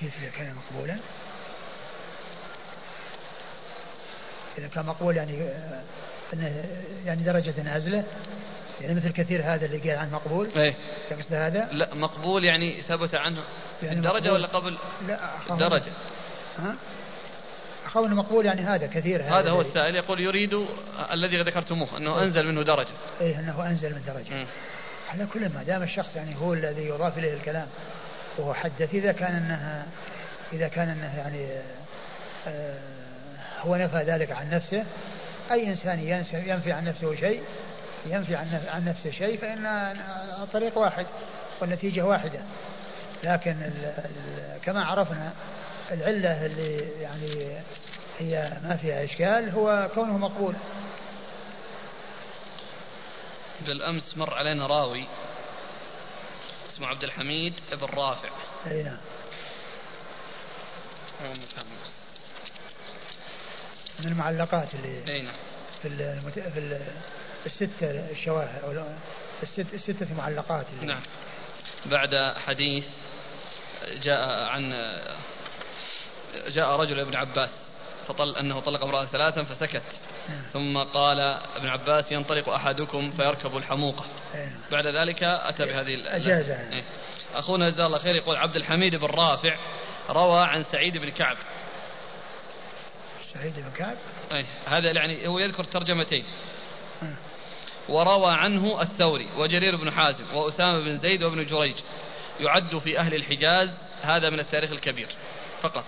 كيف إذا كان مقبولا؟ إذا كان مقبول يعني أنه يعني درجة نازلة يعني مثل كثير هذا اللي قال عنه مقبول إيه تقصد هذا؟ لا مقبول يعني ثبت عنه يعني الدرجة ولا قبل لا الدرجة ها؟ قول مقبول يعني هذا كثير هذا, هذا هو السائل يقول يريد الذي ذكرتموه أنه إيه. أنزل منه درجة. اي أنه أنزل من درجة. م. على كل ما دام الشخص يعني هو الذي يضاف إليه الكلام وهو حدث إذا كان انها إذا كان أنه يعني آه هو نفى ذلك عن نفسه أي إنسان ينفي عن نفسه شيء ينفي عن نفسه شيء فإن الطريق واحد والنتيجة واحدة. لكن كما عرفنا العلة اللي يعني هي ما فيها إشكال هو كونه مقبول. بالأمس مر علينا راوي اسمه عبد الحميد بن رافع. أي نعم. من المعلقات اللي أي نعم. في المت... في الستة الشواهد أو الست... الستة معلقات اللي نعم. بعد حديث جاء عن جاء رجل ابن عباس فطل أنه طلق امرأة ثلاثا فسكت. ثم قال ابن عباس ينطلق أحدكم فيركب الحموقة. بعد ذلك أتى بهذه أجازة إيه. أخونا جزاه الله خير يقول عبد الحميد بن رافع روى عن سعيد بن كعب. سعيد بن كعب؟ أي هذا يعني هو يذكر ترجمتين. وروى عنه الثوري وجرير بن حازم وأسامة بن زيد وابن جريج يعد في أهل الحجاز هذا من التاريخ الكبير. فقط.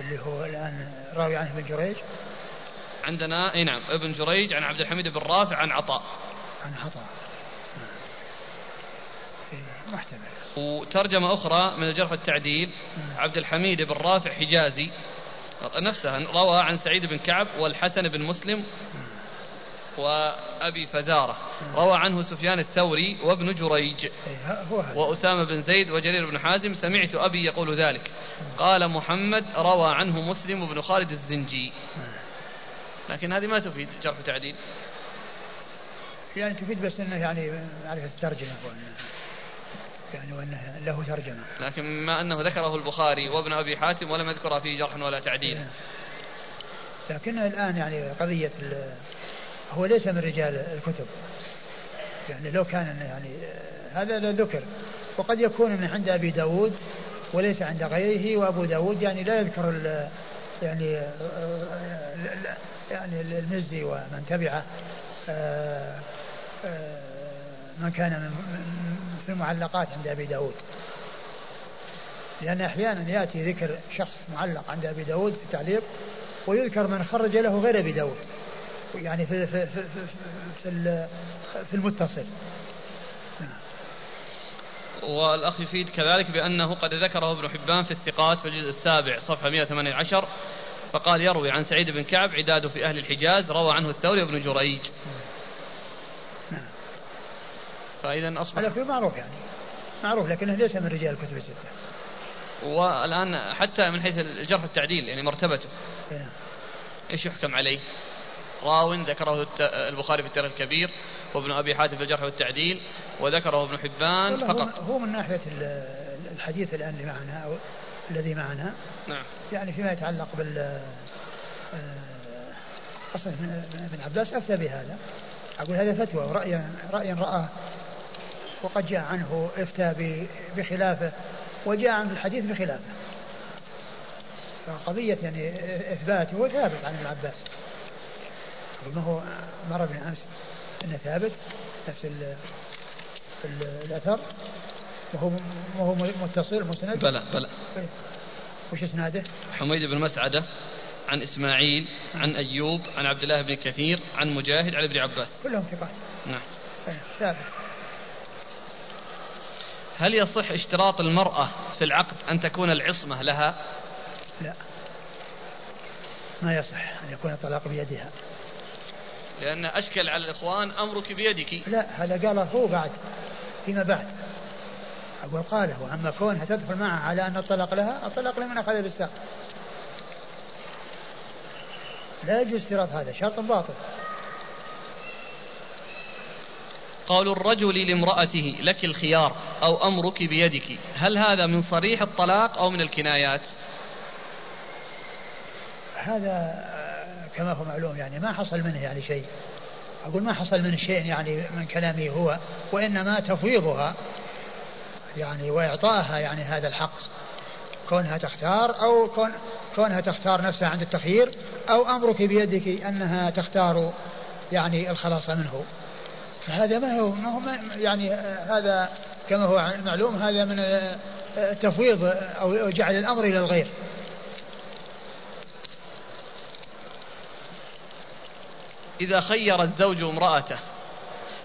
اللي هو الآن راوي عنه ابن جريج؟ عندنا إي نعم ابن جريج عن عبد الحميد بن رافع عن عطاء. عن عطاء. إيه، محتمل. وترجمة أخرى من الجرح والتعديل عبد الحميد بن رافع حجازي نفسها روى عن سعيد بن كعب والحسن بن مسلم وأبي فزارة. روى عنه سفيان الثوري وابن جريج. إيه، وأسامة بن زيد وجرير بن حازم سمعت أبي يقول ذلك. قال محمد روى عنه مسلم بن خالد الزنجي. لكن هذه ما تفيد جرح وتعديل. يعني تفيد بس إنه يعني معرفة الترجمة وانه يعني وأنه له ترجمة. لكن ما أنه ذكره البخاري وابن أبي حاتم ولم يذكرها فيه جرح ولا تعديل لكن الآن يعني قضية هو ليس من رجال الكتب. يعني لو كان يعني هذا ذكر. وقد يكون إنه عند أبي داود وليس عند غيره وأبو داود يعني لا يذكر يعني يعني المزي ومن تبعه آه، آه، من كان في المعلقات عند أبي داود. لأن أحيانا يأتي ذكر شخص معلق عند أبي داود في التعليق ويذكر من خرج له غير أبي داود. يعني في في في في, في المتصل. والأخ يفيد كذلك بأنه قد ذكره ابن حبان في الثقات في الجزء السابع صفحة 118 فقال يروي عن سعيد بن كعب عداد في أهل الحجاز روى عنه الثوري وابن جريج فإذا أصبح هذا معروف يعني معروف لكنه ليس من رجال الكتب الستة والآن حتى من حيث الجرح والتعديل يعني مرتبته نعم. إيش يحكم عليه؟ راو ذكره البخاري في التاريخ الكبير وابن أبي حاتم في الجرح والتعديل وذكره ابن حبان فقط. هو من ناحية الحديث الآن اللي معنا أو الذي معنا. نعم. يعني فيما يتعلق بال قصة ابن عباس أفتى بهذا. أقول هذا فتوى ورأيا رأيا رآه وقد جاء عنه إفتى بخلافه وجاء عنه الحديث بخلافه. فقضية يعني إثباته ثابت عن ابن عباس. ما هو مر بنا أمس أنه ثابت نفس ال الأثر. وهو وهو متصل مسند. بلى بلى. طيب. وش إسناده؟ حميد بن مسعدة عن إسماعيل عن أيوب عن عبد الله بن كثير عن مجاهد عن ابن عباس. كلهم ثقات. نعم. إيه، ثابت. هل يصح اشتراط المرأة في العقد أن تكون العصمة لها؟ لا. ما يصح أن يكون الطلاق بيدها. لأن أشكل على الإخوان أمرك بيدك. لا هذا قاله هو بعد فيما بعد. أقول قاله وأما كونها تدخل معه على أن الطلاق لها الطلاق لمن أخذ بالساق. لا يجوز اشتراط هذا شرط باطل. قول الرجل لامرأته لك الخيار أو أمرك بيدك. هل هذا من صريح الطلاق أو من الكنايات؟ هذا كما هو معلوم يعني ما حصل منه يعني شيء. أقول ما حصل من شيء يعني من كلامه هو وإنما تفويضها يعني وإعطائها يعني هذا الحق. كونها تختار أو كون كونها تختار نفسها عند التخيير أو أمرك بيدك أنها تختار يعني الخلاص منه. فهذا ما هو ما هو يعني هذا كما هو معلوم هذا من التفويض أو جعل الأمر إلى الغير. إذا خير الزوج امرأته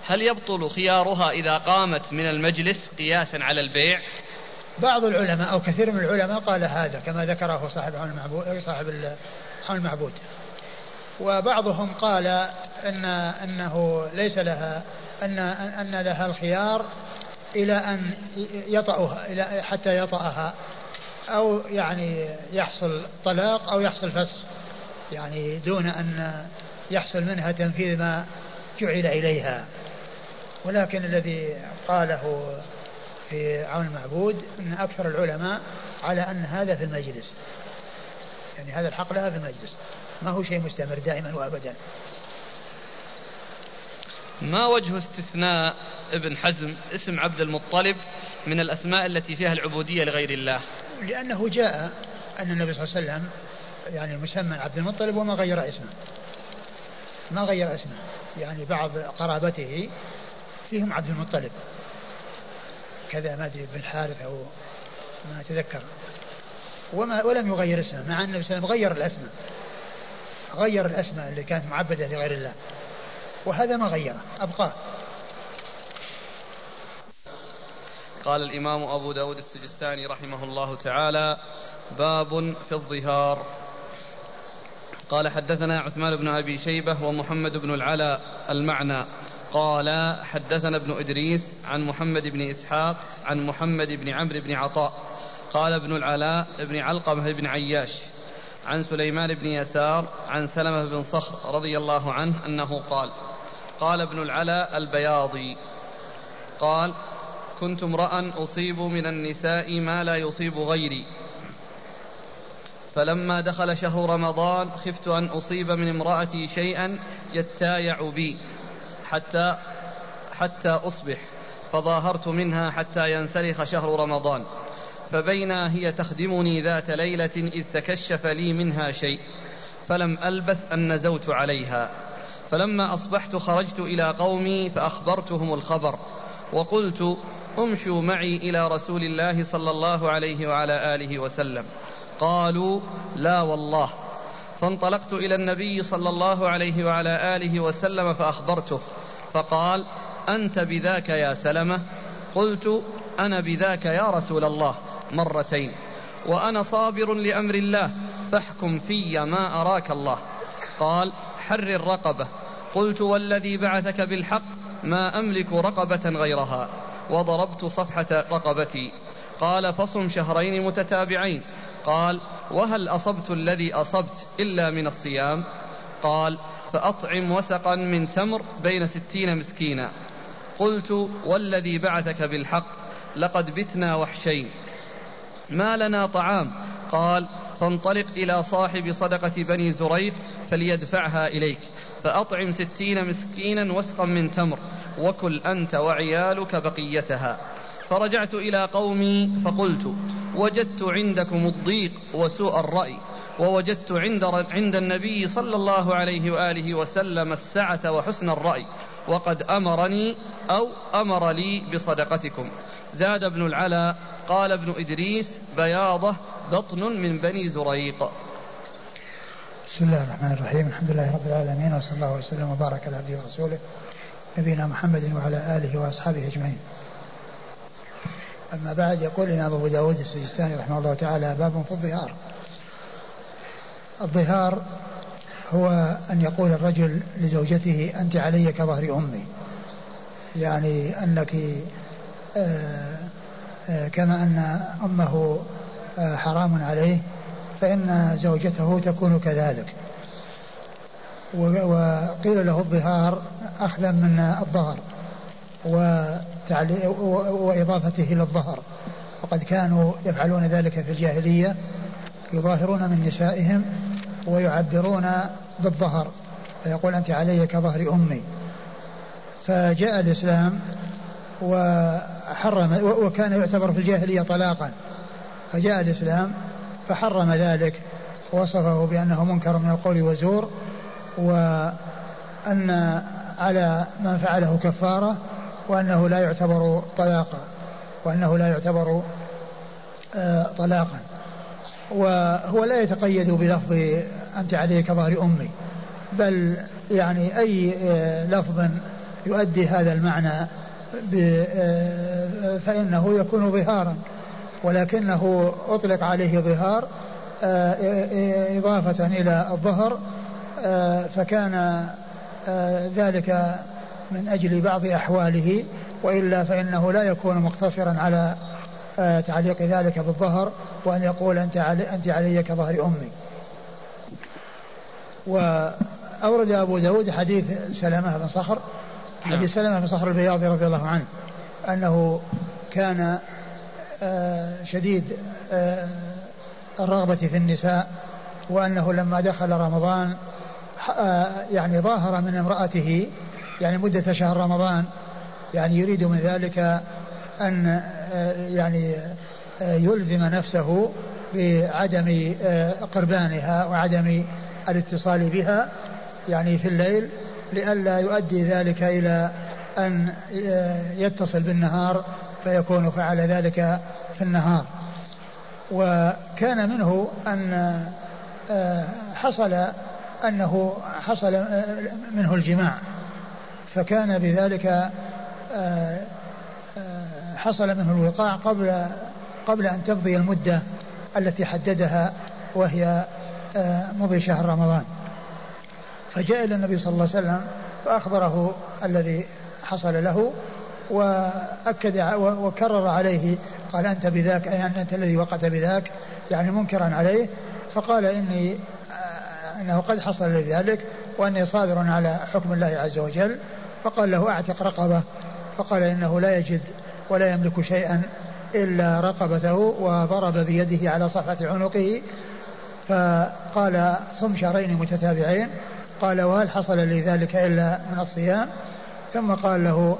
هل يبطل خيارها إذا قامت من المجلس قياسا على البيع؟ بعض العلماء أو كثير من العلماء قال هذا كما ذكره صاحب عون المعبود صاحب عون المعبود. وبعضهم قال ان إنه ليس لها ان إن لها الخيار إلى أن يطأها إلى حتى يطأها أو يعني يحصل طلاق أو يحصل فسخ. يعني دون أن يحصل منها تنفيذ ما جعل إليها. ولكن الذي قاله في عون المعبود إن أكثر العلماء على أن هذا في المجلس. يعني هذا الحق لها في المجلس. ما هو شيء مستمر دائما وابدا. ما وجه استثناء ابن حزم اسم عبد المطلب من الأسماء التي فيها العبودية لغير الله؟ لأنه جاء أن النبي صلى الله عليه وسلم يعني مسمى عبد المطلب وما غير اسمه. ما غير اسمه. يعني بعض قرابته فيهم عبد المطلب. كذا ما أدري بن الحارث أو ما أتذكر. وما ولم يغير اسمه مع أن وسلم غير الأسماء. غير الأسماء اللي كانت معبدة لغير الله. وهذا ما غيره. ابقاه قال الإمام أبو داود السجستاني رحمه الله تعالى باب في الظهار. قال حدثنا عثمان بن أبي شيبة ومحمد بن العلاء المعنى. قال حدثنا ابن إدريس عن محمد بن إسحاق عن محمد بن عمرو بن عطاء. قال ابن العلاء بن علقمة بن عياش عن سليمان بن يسار عن سلمة بن صخر رضي الله عنه أنه قال قال ابن العلاء البياضي قال كنت امرأ أصيب من النساء ما لا يصيب غيري. فلما دخل شهر رمضان خفت أن أصيب من امرأتي شيئا يتايع بي حتى حتى أصبح فظاهرت منها حتى ينسلخ شهر رمضان. فبينا هي تخدمني ذات ليلة إذ تكشف لي منها شيء فلم ألبث أن نزوت عليها. فلما أصبحت خرجت إلى قومي فأخبرتهم الخبر وقلت امشوا معي إلى رسول الله صلى الله عليه وعلى آله وسلم. قالوا لا والله. فانطلقت إلى النبي صلى الله عليه وعلى آله وسلم فأخبرته فقال أنت بذاك يا سلمة؟ قلت أنا بذاك يا رسول الله مرتين وأنا صابر لأمر الله فاحكم في ما أراك الله. قال حرر رقبة قلت والذي بعثك بالحق ما أملك رقبة غيرها وضربت صفحة رقبتي. قال فصم شهرين متتابعين. قال وهل أصبت الذي أصبت إلا من الصيام؟ قال فأطعم وسقا من تمر بين ستين مسكينا. قلت والذي بعثك بالحق لقد بتنا وحشين. ما لنا طعام؟ قال فانطلق إلى صاحب صدقة بني زريق فليدفعها إليك فأطعم ستين مسكينا وسقا من تمر وكل أنت وعيالك بقيتها. فرجعت إلى قومي فقلت وجدت عندكم الضيق وسوء الرأي ووجدت عند عند النبي صلى الله عليه وآله وسلم السعة وحسن الرأي وقد أمرني أو أمر لي بصدقتكم. زاد ابن العلا قال ابن إدريس بياضة بطن من بني زريق. بسم الله الرحمن الرحيم. الحمد لله رب العالمين وصلى الله وسلم وبارك على عبده ورسوله نبينا محمد وعلى آله وأصحابه أجمعين. أما بعد يقول الإمام أبو داود السجستاني رحمه الله تعالى باب في الظهار. الظهار هو أن يقول الرجل لزوجته أنت علي كظهر أمي. يعني أنك آه، آه، كما أن أمه آه، حرام عليه فإن زوجته تكون كذلك. وقيل له الظهار أخذا من الظهر. وإضافته إلى الظهر. وقد كانوا يفعلون ذلك في الجاهلية يظاهرون من نسائهم ويعبرون بالظهر فيقول أنت علي كظهر أمي. فجاء الإسلام وحرم وكان يعتبر في الجاهلية طلاقا. فجاء الإسلام فحرم ذلك ووصفه بأنه منكر من القول وزور وأن على من فعله كفارة وأنه لا يعتبر طلاقا وأنه لا يعتبر آه، طلاقا. وهو لا يتقيد بلفظ أنت علي كظهر أمي بل يعني أي آه، لفظ يؤدي هذا المعنى آه، فإنه يكون ظهارا. ولكنه أطلق عليه ظهار إضافة إلى الظهر فكان ذلك من أجل بعض أحواله وإلا فإنه لا يكون مقتصرا على تعليق ذلك بالظهر وأن يقول أنت علي, أنت علي كظهر أمي وأورد أبو داود حديث سلامة بن صخر حديث نعم. سلامة بن صخر البياضي رضي الله عنه أنه كان آه، شديد آه، الرغبة في النساء وأنه لما دخل رمضان آه، يعني ظاهر من امرأته يعني مدة شهر رمضان يعني يريد من ذلك أن يعني يلزم نفسه بعدم قربانها وعدم الاتصال بها يعني في الليل لئلا يؤدي ذلك إلى أن يتصل بالنهار فيكون فعل ذلك في النهار. وكان منه أن حصل أنه حصل منه الجماع. فكان بذلك حصل منه الوقاع قبل قبل أن تمضي المدة التي حددها وهي آه، مضي شهر رمضان. فجاء إلى النبي صلى الله عليه وسلم فأخبره الذي حصل له وأكد وكرر عليه قال أنت بذاك أي أنت الذي وقعت بذاك يعني منكرا عليه فقال إني آه، أنه قد حصل لذلك وأني صابر على حكم الله عز وجل فقال له أعتق رقبة. فقال إنه لا يجد ولا يملك شيئا إلا رقبته وضرب بيده على صفحة عنقه. فقال صم شهرين متتابعين. قال وهل حصل لي ذلك إلا من الصيام؟ ثم قال له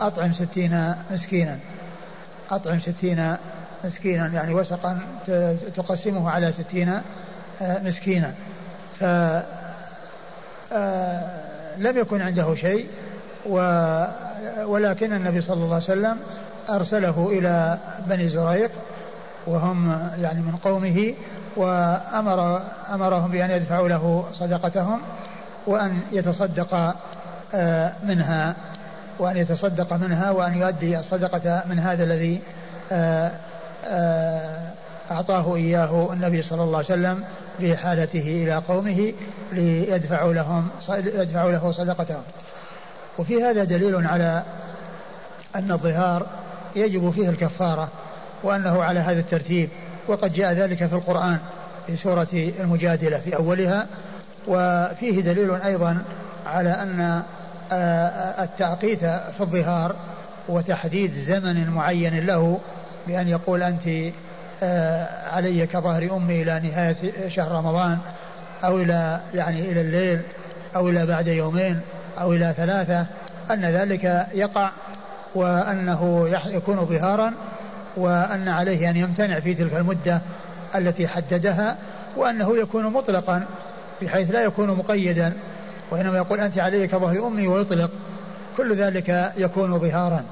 أطعم ستين مسكينا. أطعم ستين مسكينا يعني وسقا تقسمه على ستين مسكينا. ف آه، لم يكن عنده شيء ولكن النبي صلى الله عليه وسلم أرسله إلى بني زريق وهم يعني من قومه وأمر أمرهم بأن يدفعوا له صدقتهم وأن يتصدق آه، منها وأن يتصدق منها وأن يؤدي الصدقة من هذا الذي آه، آه، أعطاه إياه النبي صلى الله عليه وسلم في حالته إلى قومه ليدفعوا لهم يدفعوا له صدقتهم. وفي هذا دليل على أن الظهار يجب فيه الكفارة وأنه على هذا الترتيب وقد جاء ذلك في القرآن في سورة المجادلة في أولها. وفيه دليل أيضا على أن التعقيت في الظهار وتحديد زمن معين له بأن يقول أنت علي كظهر أمي إلى نهاية شهر رمضان أو إلى يعني إلى الليل أو إلى بعد يومين أو إلى ثلاثة أن ذلك يقع وأنه يكون ظهارا وأن عليه أن يمتنع في تلك المدة التي حددها وأنه يكون مطلقا بحيث لا يكون مقيدا وإنما يقول أنت علي كظهر أمي ويطلق كل ذلك يكون ظهارا.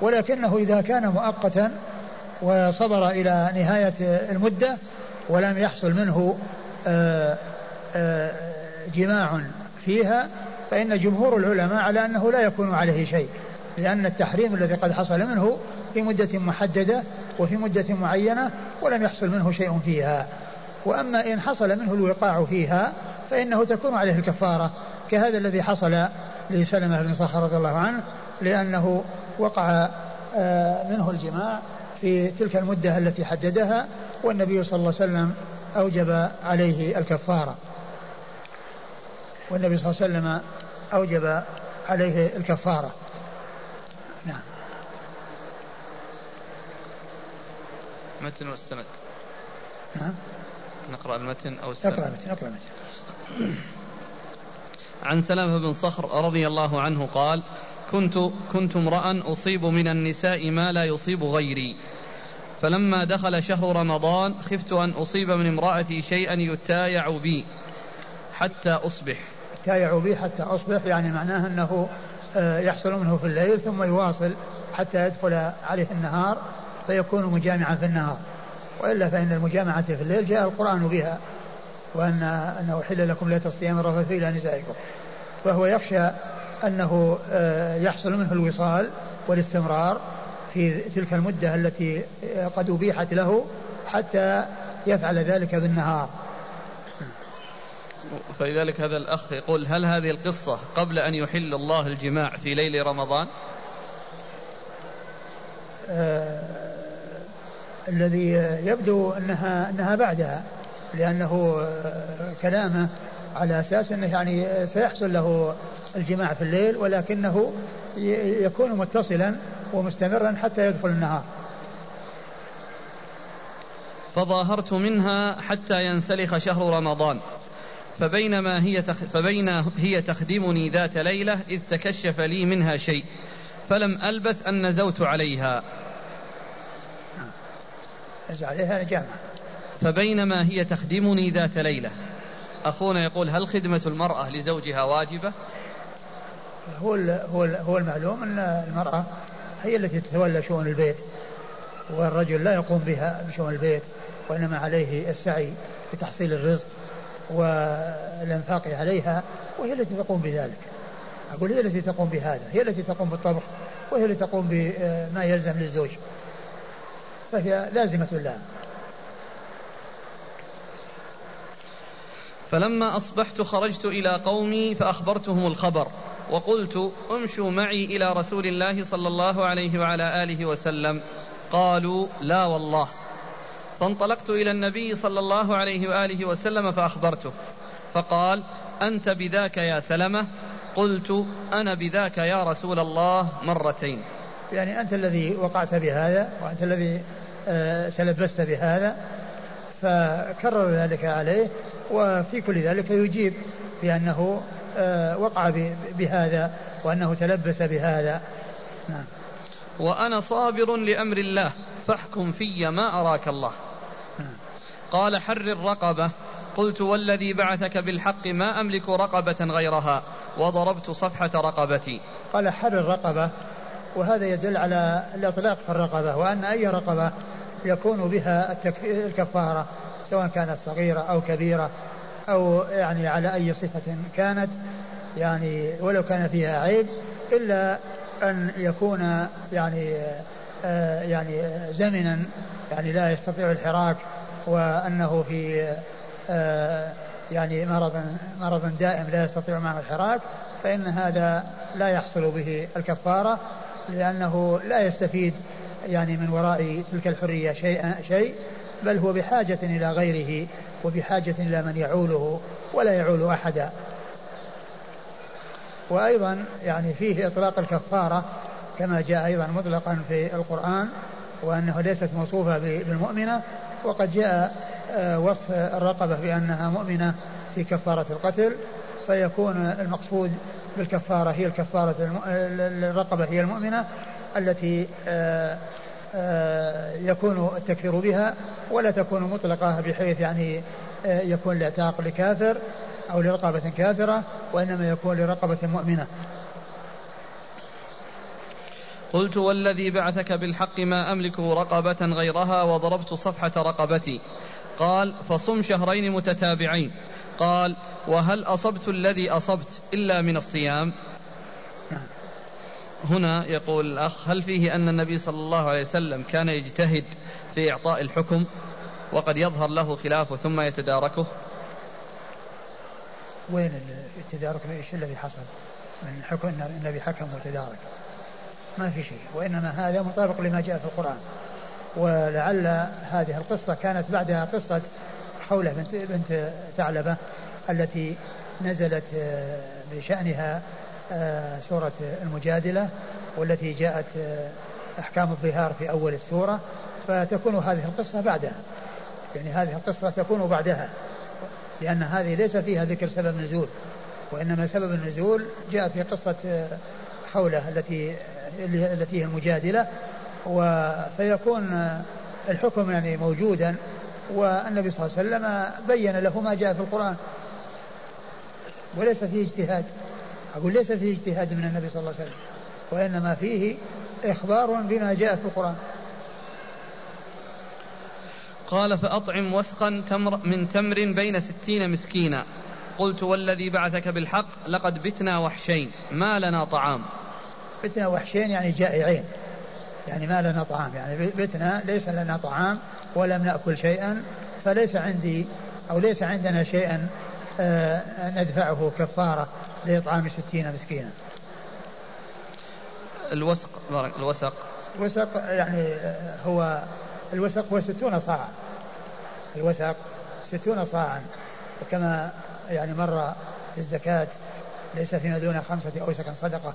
ولكنه إذا كان مؤقتا وصبر إلى نهاية المدة ولم يحصل منه آه، آه، جماع فيها فإن جمهور العلماء على أنه لا يكون عليه شيء لأن التحريم الذي قد حصل منه في مدة محددة وفي مدة معينة ولم يحصل منه شيء فيها. وأما إن حصل منه الوقاع فيها فإنه تكون عليه الكفارة كهذا الذي حصل لسلمة بن صخر رضي الله عنه لأنه وقع آه، منه الجماع في تلك المدة التي حددها والنبي صلى الله عليه وسلم أوجب عليه الكفارة. والنبي صلى الله عليه وسلم أوجب عليه الكفارة. نعم. متن والسند. نعم. نقرأ المتن أو السند. نقرأ المتن نقرأ المتن. عن سلمة بن صخر رضي الله عنه قال كنت كنت امرأ أصيب من النساء ما لا يصيب غيري. فلما دخل شهر رمضان خفت أن أصيب من امرأتي شيئا يتايع بي حتى أصبح. يتايع بي حتى أصبح يعني معناه أنه آه، يحصل منه في الليل ثم يواصل حتى يدخل عليه النهار فيكون مجامعا في النهار. وإلا فإن المجامعة في الليل جاء القرآن بها. وأن أنه حل لكم ليلة الصيام الرفث إلى نسائكم. فهو يخشى أنه آه، يحصل منه الوصال والاستمرار في تلك المدة التي آه، قد أبيحت له حتى يفعل ذلك بالنهار. فلذلك هذا الأخ يقول هل هذه القصة قبل أن يحل الله الجماع في ليل رمضان؟ آه الذي يبدو أنها أنها بعدها. لأنه آه كلامه على أساس أنه يعني سيحصل له الجماع في الليل ولكنه يكون متصلا ومستمرا حتى يدخل النهار. فظاهرت منها حتى ينسلخ شهر رمضان. فبينما هي تخ فبين هي تخدمني ذات ليلة إذ تكشف لي منها شيء فلم ألبث أن نزوت عليها. نزع عليها جامعة. فبينما هي تخدمني ذات ليلة. أخونا يقول هل خدمة المرأة لزوجها واجبة؟ هو هو هو المعلوم أن المرأة هي التي تتولى شؤون البيت والرجل لا يقوم بها بشؤون البيت وإنما عليه السعي لتحصيل الرزق والإنفاق عليها وهي التي تقوم بذلك. أقول هي التي تقوم بهذا هي التي تقوم بالطبخ وهي التي تقوم بما يلزم للزوج فهي لازمة لها. فلما أصبحت خرجت إلى قومي فأخبرتهم الخبر وقلت امشوا معي إلى رسول الله صلى الله عليه وعلى آله وسلم. قالوا لا والله. فانطلقت إلى النبي صلى الله عليه وآله وسلم فأخبرته. فقال أنت بذاك يا سلمة؟ قلت أنا بذاك يا رسول الله مرتين. يعني أنت الذي وقعت بهذا وأنت الذي آه، تلبست بهذا فكرر ذلك عليه وفي كل ذلك يجيب بأنه آه، وقع بهذا وأنه تلبس بهذا. نعم. وأنا صابر لأمر الله فاحكم في ما أراك الله. قال حرر رقبة قلت والذي بعثك بالحق ما أملك رقبة غيرها وضربت صفحة رقبتي. قال حرر رقبة وهذا يدل على الإطلاق في الرقبة وأن أي رقبة يكون بها الكفارة سواء كانت صغيرة أو كبيرة أو يعني على أي صفة كانت يعني ولو كان فيها عيب إلا أن يكون يعني آه يعني زمنا يعني لا يستطيع الحراك وأنه في آه يعني مرض مرض دائم لا يستطيع معه الحراك فإن هذا لا يحصل به الكفارة لأنه لا يستفيد يعني من وراء تلك الحرية شيء شيء بل هو بحاجة إلى غيره وبحاجة إلى من يعوله ولا يعول أحدا. وأيضا يعني فيه إطلاق الكفارة كما جاء أيضا مطلقا في القرآن وأنه ليست موصوفة بالمؤمنة وقد جاء آه، وصف الرقبة بأنها مؤمنة في كفارة القتل فيكون المقصود بالكفارة هي الكفارة الرقبة هي المؤمنة التي آه، آه، يكون التكفير بها ولا تكون مطلقة بحيث يعني يكون الاعتاق لكافر أو لرقبة كافرة وإنما يكون لرقبة مؤمنة. قلت والذي بعثك بالحق ما أملكه رقبة غيرها وضربت صفحة رقبتي. قال فصم شهرين متتابعين. قال وهل أصبت الذي أصبت إلا من الصيام؟ هنا يقول الأخ هل فيه أن النبي صلى الله عليه وسلم كان يجتهد في إعطاء الحكم وقد يظهر له خلافه ثم يتداركه؟ وين التدارك؟ إيش الذي حصل؟ من حكم النبي حكم وتدارك. ما في شيء وإنما هذا مطابق لما جاء في القرآن. ولعل هذه القصة كانت بعدها قصة حولة بنت, بنت ثعلبة التي نزلت آه، بشأنها آه، سورة المجادلة والتي جاءت آه، أحكام الظهار في أول السورة فتكون هذه القصة بعدها. يعني هذه القصة تكون بعدها لأن هذه ليس فيها ذكر سبب نزول وإنما سبب النزول جاء في قصة حولة التي التي هي المجادلة فيكون الحكم يعني موجودا والنبي صلى الله عليه وسلم بين له ما جاء في القرآن. وليس فيه اجتهاد. أقول ليس فيه اجتهاد من النبي صلى الله عليه وسلم وإنما فيه إخبار بما جاء في القرآن. قال فأطعم وسقا تمر من تمر بين ستين مسكينا. قلت والذي بعثك بالحق لقد بتنا وحشين ما لنا طعام. بتنا وحشين يعني جائعين يعني ما لنا طعام يعني بتنا ليس لنا طعام ولم نأكل شيئا فليس عندي أو ليس عندنا شيئا ندفعه كفارة لإطعام ستين مسكينا. الوسق الوسق. الوسق يعني آه، هو الوسق هو ستون صاعا. الوسق ستون صاعا. وكما يعني مر في الزكاة ليس فيما دون خمسة أوسق صدقة.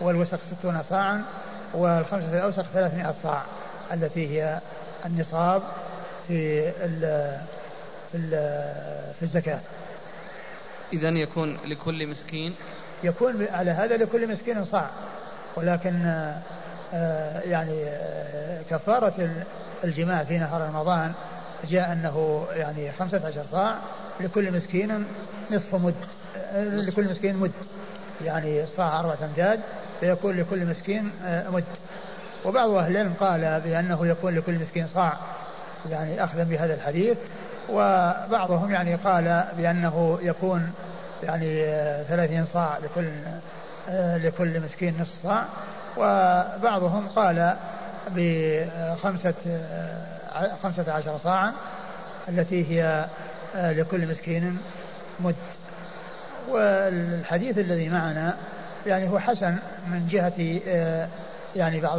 والوسق ستون صاعا والخمسة الأوسق ثلاثمائة صاع التي هي النصاب في ال في, ال في الزكاة. إذا يكون لكل مسكين. يكون على هذا لكل مسكين صاع. ولكن آه، يعني آه، كفارة الجماع في نهار رمضان جاء أنه يعني خمسة عشر صاع لكل مسكين نصف مد آه، لكل مسكين مد. يعني صاع أربعة أمداد فيكون لكل مسكين آه، مد. وبعض أهل العلم قال بأنه يكون لكل مسكين صاع. يعني أخذا بهذا الحديث. وبعضهم يعني قال بأنه يكون يعني ثلاثين صاع لكل لكل مسكين نصف صاع. وبعضهم قال بخمسة خمسة عشر صاعا التي هي لكل مسكين مد. والحديث الذي معنا يعني هو حسن من جهة يعني بعض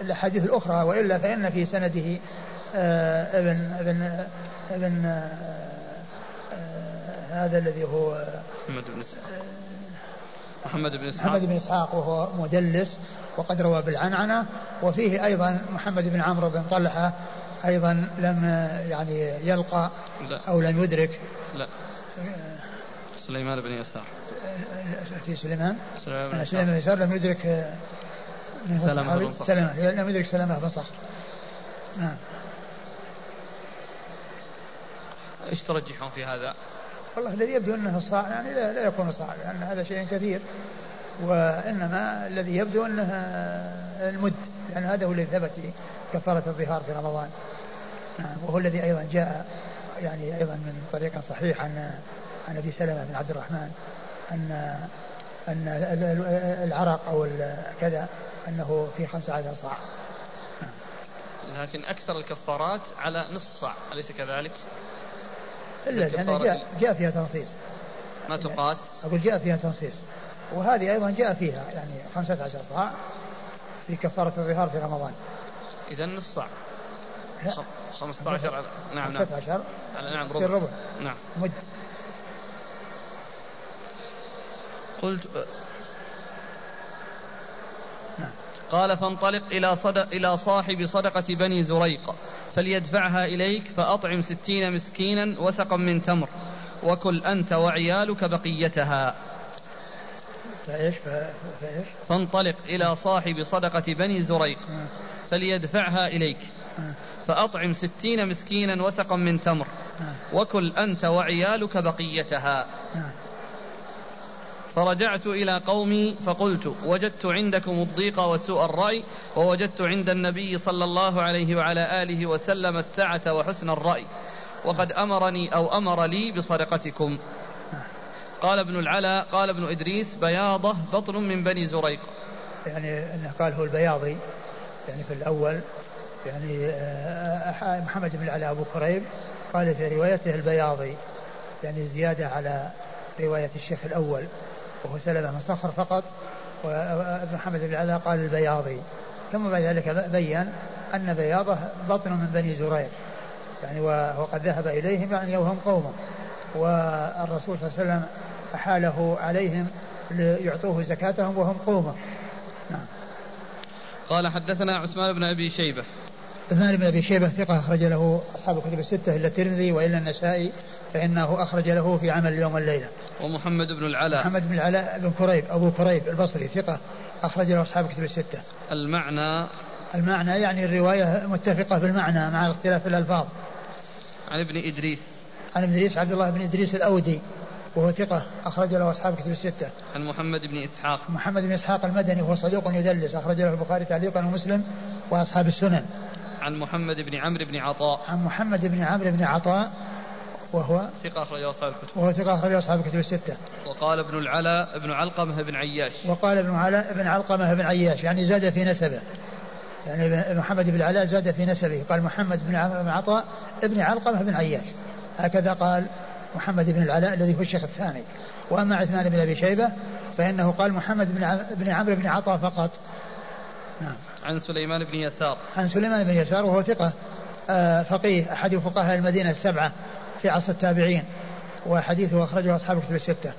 الأحاديث الأخرى وإلا فإن في سنده ابن ابن ابن هذا الذي هو محمد بن إسحاق. محمد بن إسحاق. محمد بن إسحاق وهو مدلس وقد روى بالعنعنة وفيه أيضا محمد بن عمرو بن طلحة أيضا لم يعني يلقى لا. أو لم يدرك. لا. سليمان بن يسار. في سليمان؟ سليمان بن يسار. لم يدرك سلمة بن صخر. سلمة لم يدرك سلمة بن صخر. نعم. إيش ترجحون في هذا؟ والله الذي يبدو أنه الصاع يعني لا, لا يكون صاع لأن هذا شيء كثير وإنما الذي يبدو أنه المد لأن هذا هو الذي ثبت كفارة الظهار في رمضان نعم وهو الذي أيضا جاء يعني أيضا من طريق صحيح عن عن أبي سلمة بن عبد الرحمن ان أن العرق أو كذا أنه في 15 صاع لكن أكثر الكفارات على نصف صاع أليس كذلك؟ إلا لأن جاء, جاء فيها تنصيص. ما تقاس؟ أقول جاء فيها تنصيص. وهذه أيضا جاء فيها يعني 15 صاع في كفارة الظهار في رمضان. إذا نص لا. 15 على- نعم نعم. 15 نعم يصير ربع. نعم. مد. قلت نعم. قال فانطلق إلى صدق إلى صاحب صدقة بني زريق فليدفعها إليك فأطعم ستين مسكينا وسقا من تمر وكل أنت وعيالك بقيتها فايش ف- فإيش؟ فانطلق إلى صاحب صدقة بني زريق آه. فليدفعها إليك آه. فأطعم ستين مسكينا وسقا من تمر آه. وكل أنت وعيالك بقيتها. فرجعت إلى قومي فقلت وجدت عندكم الضيق وسوء الرأي ووجدت عند النبي صلى الله عليه وعلى آله وسلم السعة وحسن الرأي. وقد أمرني أو أمر لي بصدقتكم. قال ابن العلا قال ابن إدريس بياضة بطن من بني زريق. يعني إنه قال هو البياضي يعني في الأول يعني آه، محمد بن العلاء أبو كريب قال في روايته البياضي يعني زيادة على رواية الشيخ الأول. وهو سلمه من صخر فقط ومحمد بن العلاء قال البياضي. ثم بعد ذلك بين أن بياضة بطن من بني زريق يعني وقد ذهب إليهم يعني وهم قومه. والرسول صلى الله عليه وسلم أحاله عليهم ليعطوه زكاتهم وهم قومه. نعم. قال حدثنا عثمان بن أبي شيبة. عثمان بن أبي شيبة ثقة أخرج له أصحاب الكتب الستة إلا الترمذي وإلا النسائي فإنه أخرج له في عمل اليوم والليلة. ومحمد بن العلاء محمد بن العلاء بن كريب أبو كريب البصري ثقة أخرج له أصحاب الكتب الستة. المعنى المعنى يعني الرواية متفقة بالمعنى مع اختلاف الألفاظ. عن ابن إدريس عن ابن إدريس عبد الله بن إدريس الأودي وهو ثقة أخرج له أصحاب الكتب الستة. عن محمد بن إسحاق محمد بن إسحاق المدني وهو صدوق يدلس أخرج له البخاري تعليقا ومسلم وأصحاب السنن. عن محمد بن عمرو بن عطاء. عن محمد بن عمرو بن عطاء وهو ثقة أخرجه أصحاب الكتب. وهو ثقة أخرج له أصحاب الكتب الستة. وقال ابن العلاء ابن علقمة بن عياش. وقال ابن علاء بن علقمة بن عياش يعني زاد في نسبه. يعني ابن- محمد بن العلاء زاد في نسبه. قال محمد بن عم- بن عطاء ابن علقمة بن عياش. هكذا قال محمد بن العلاء الذي هو الشيخ الثاني. وأما عثمان بن أبي شيبة فإنه قال محمد بن عمرو بن عطاء فقط. نعم. عن سليمان بن يسار. عن سليمان بن يسار وهو ثقة آه، فقيه أحد فقهاء المدينة السبعة في عصر التابعين وحديثه أخرجه أصحاب الكتب الستة.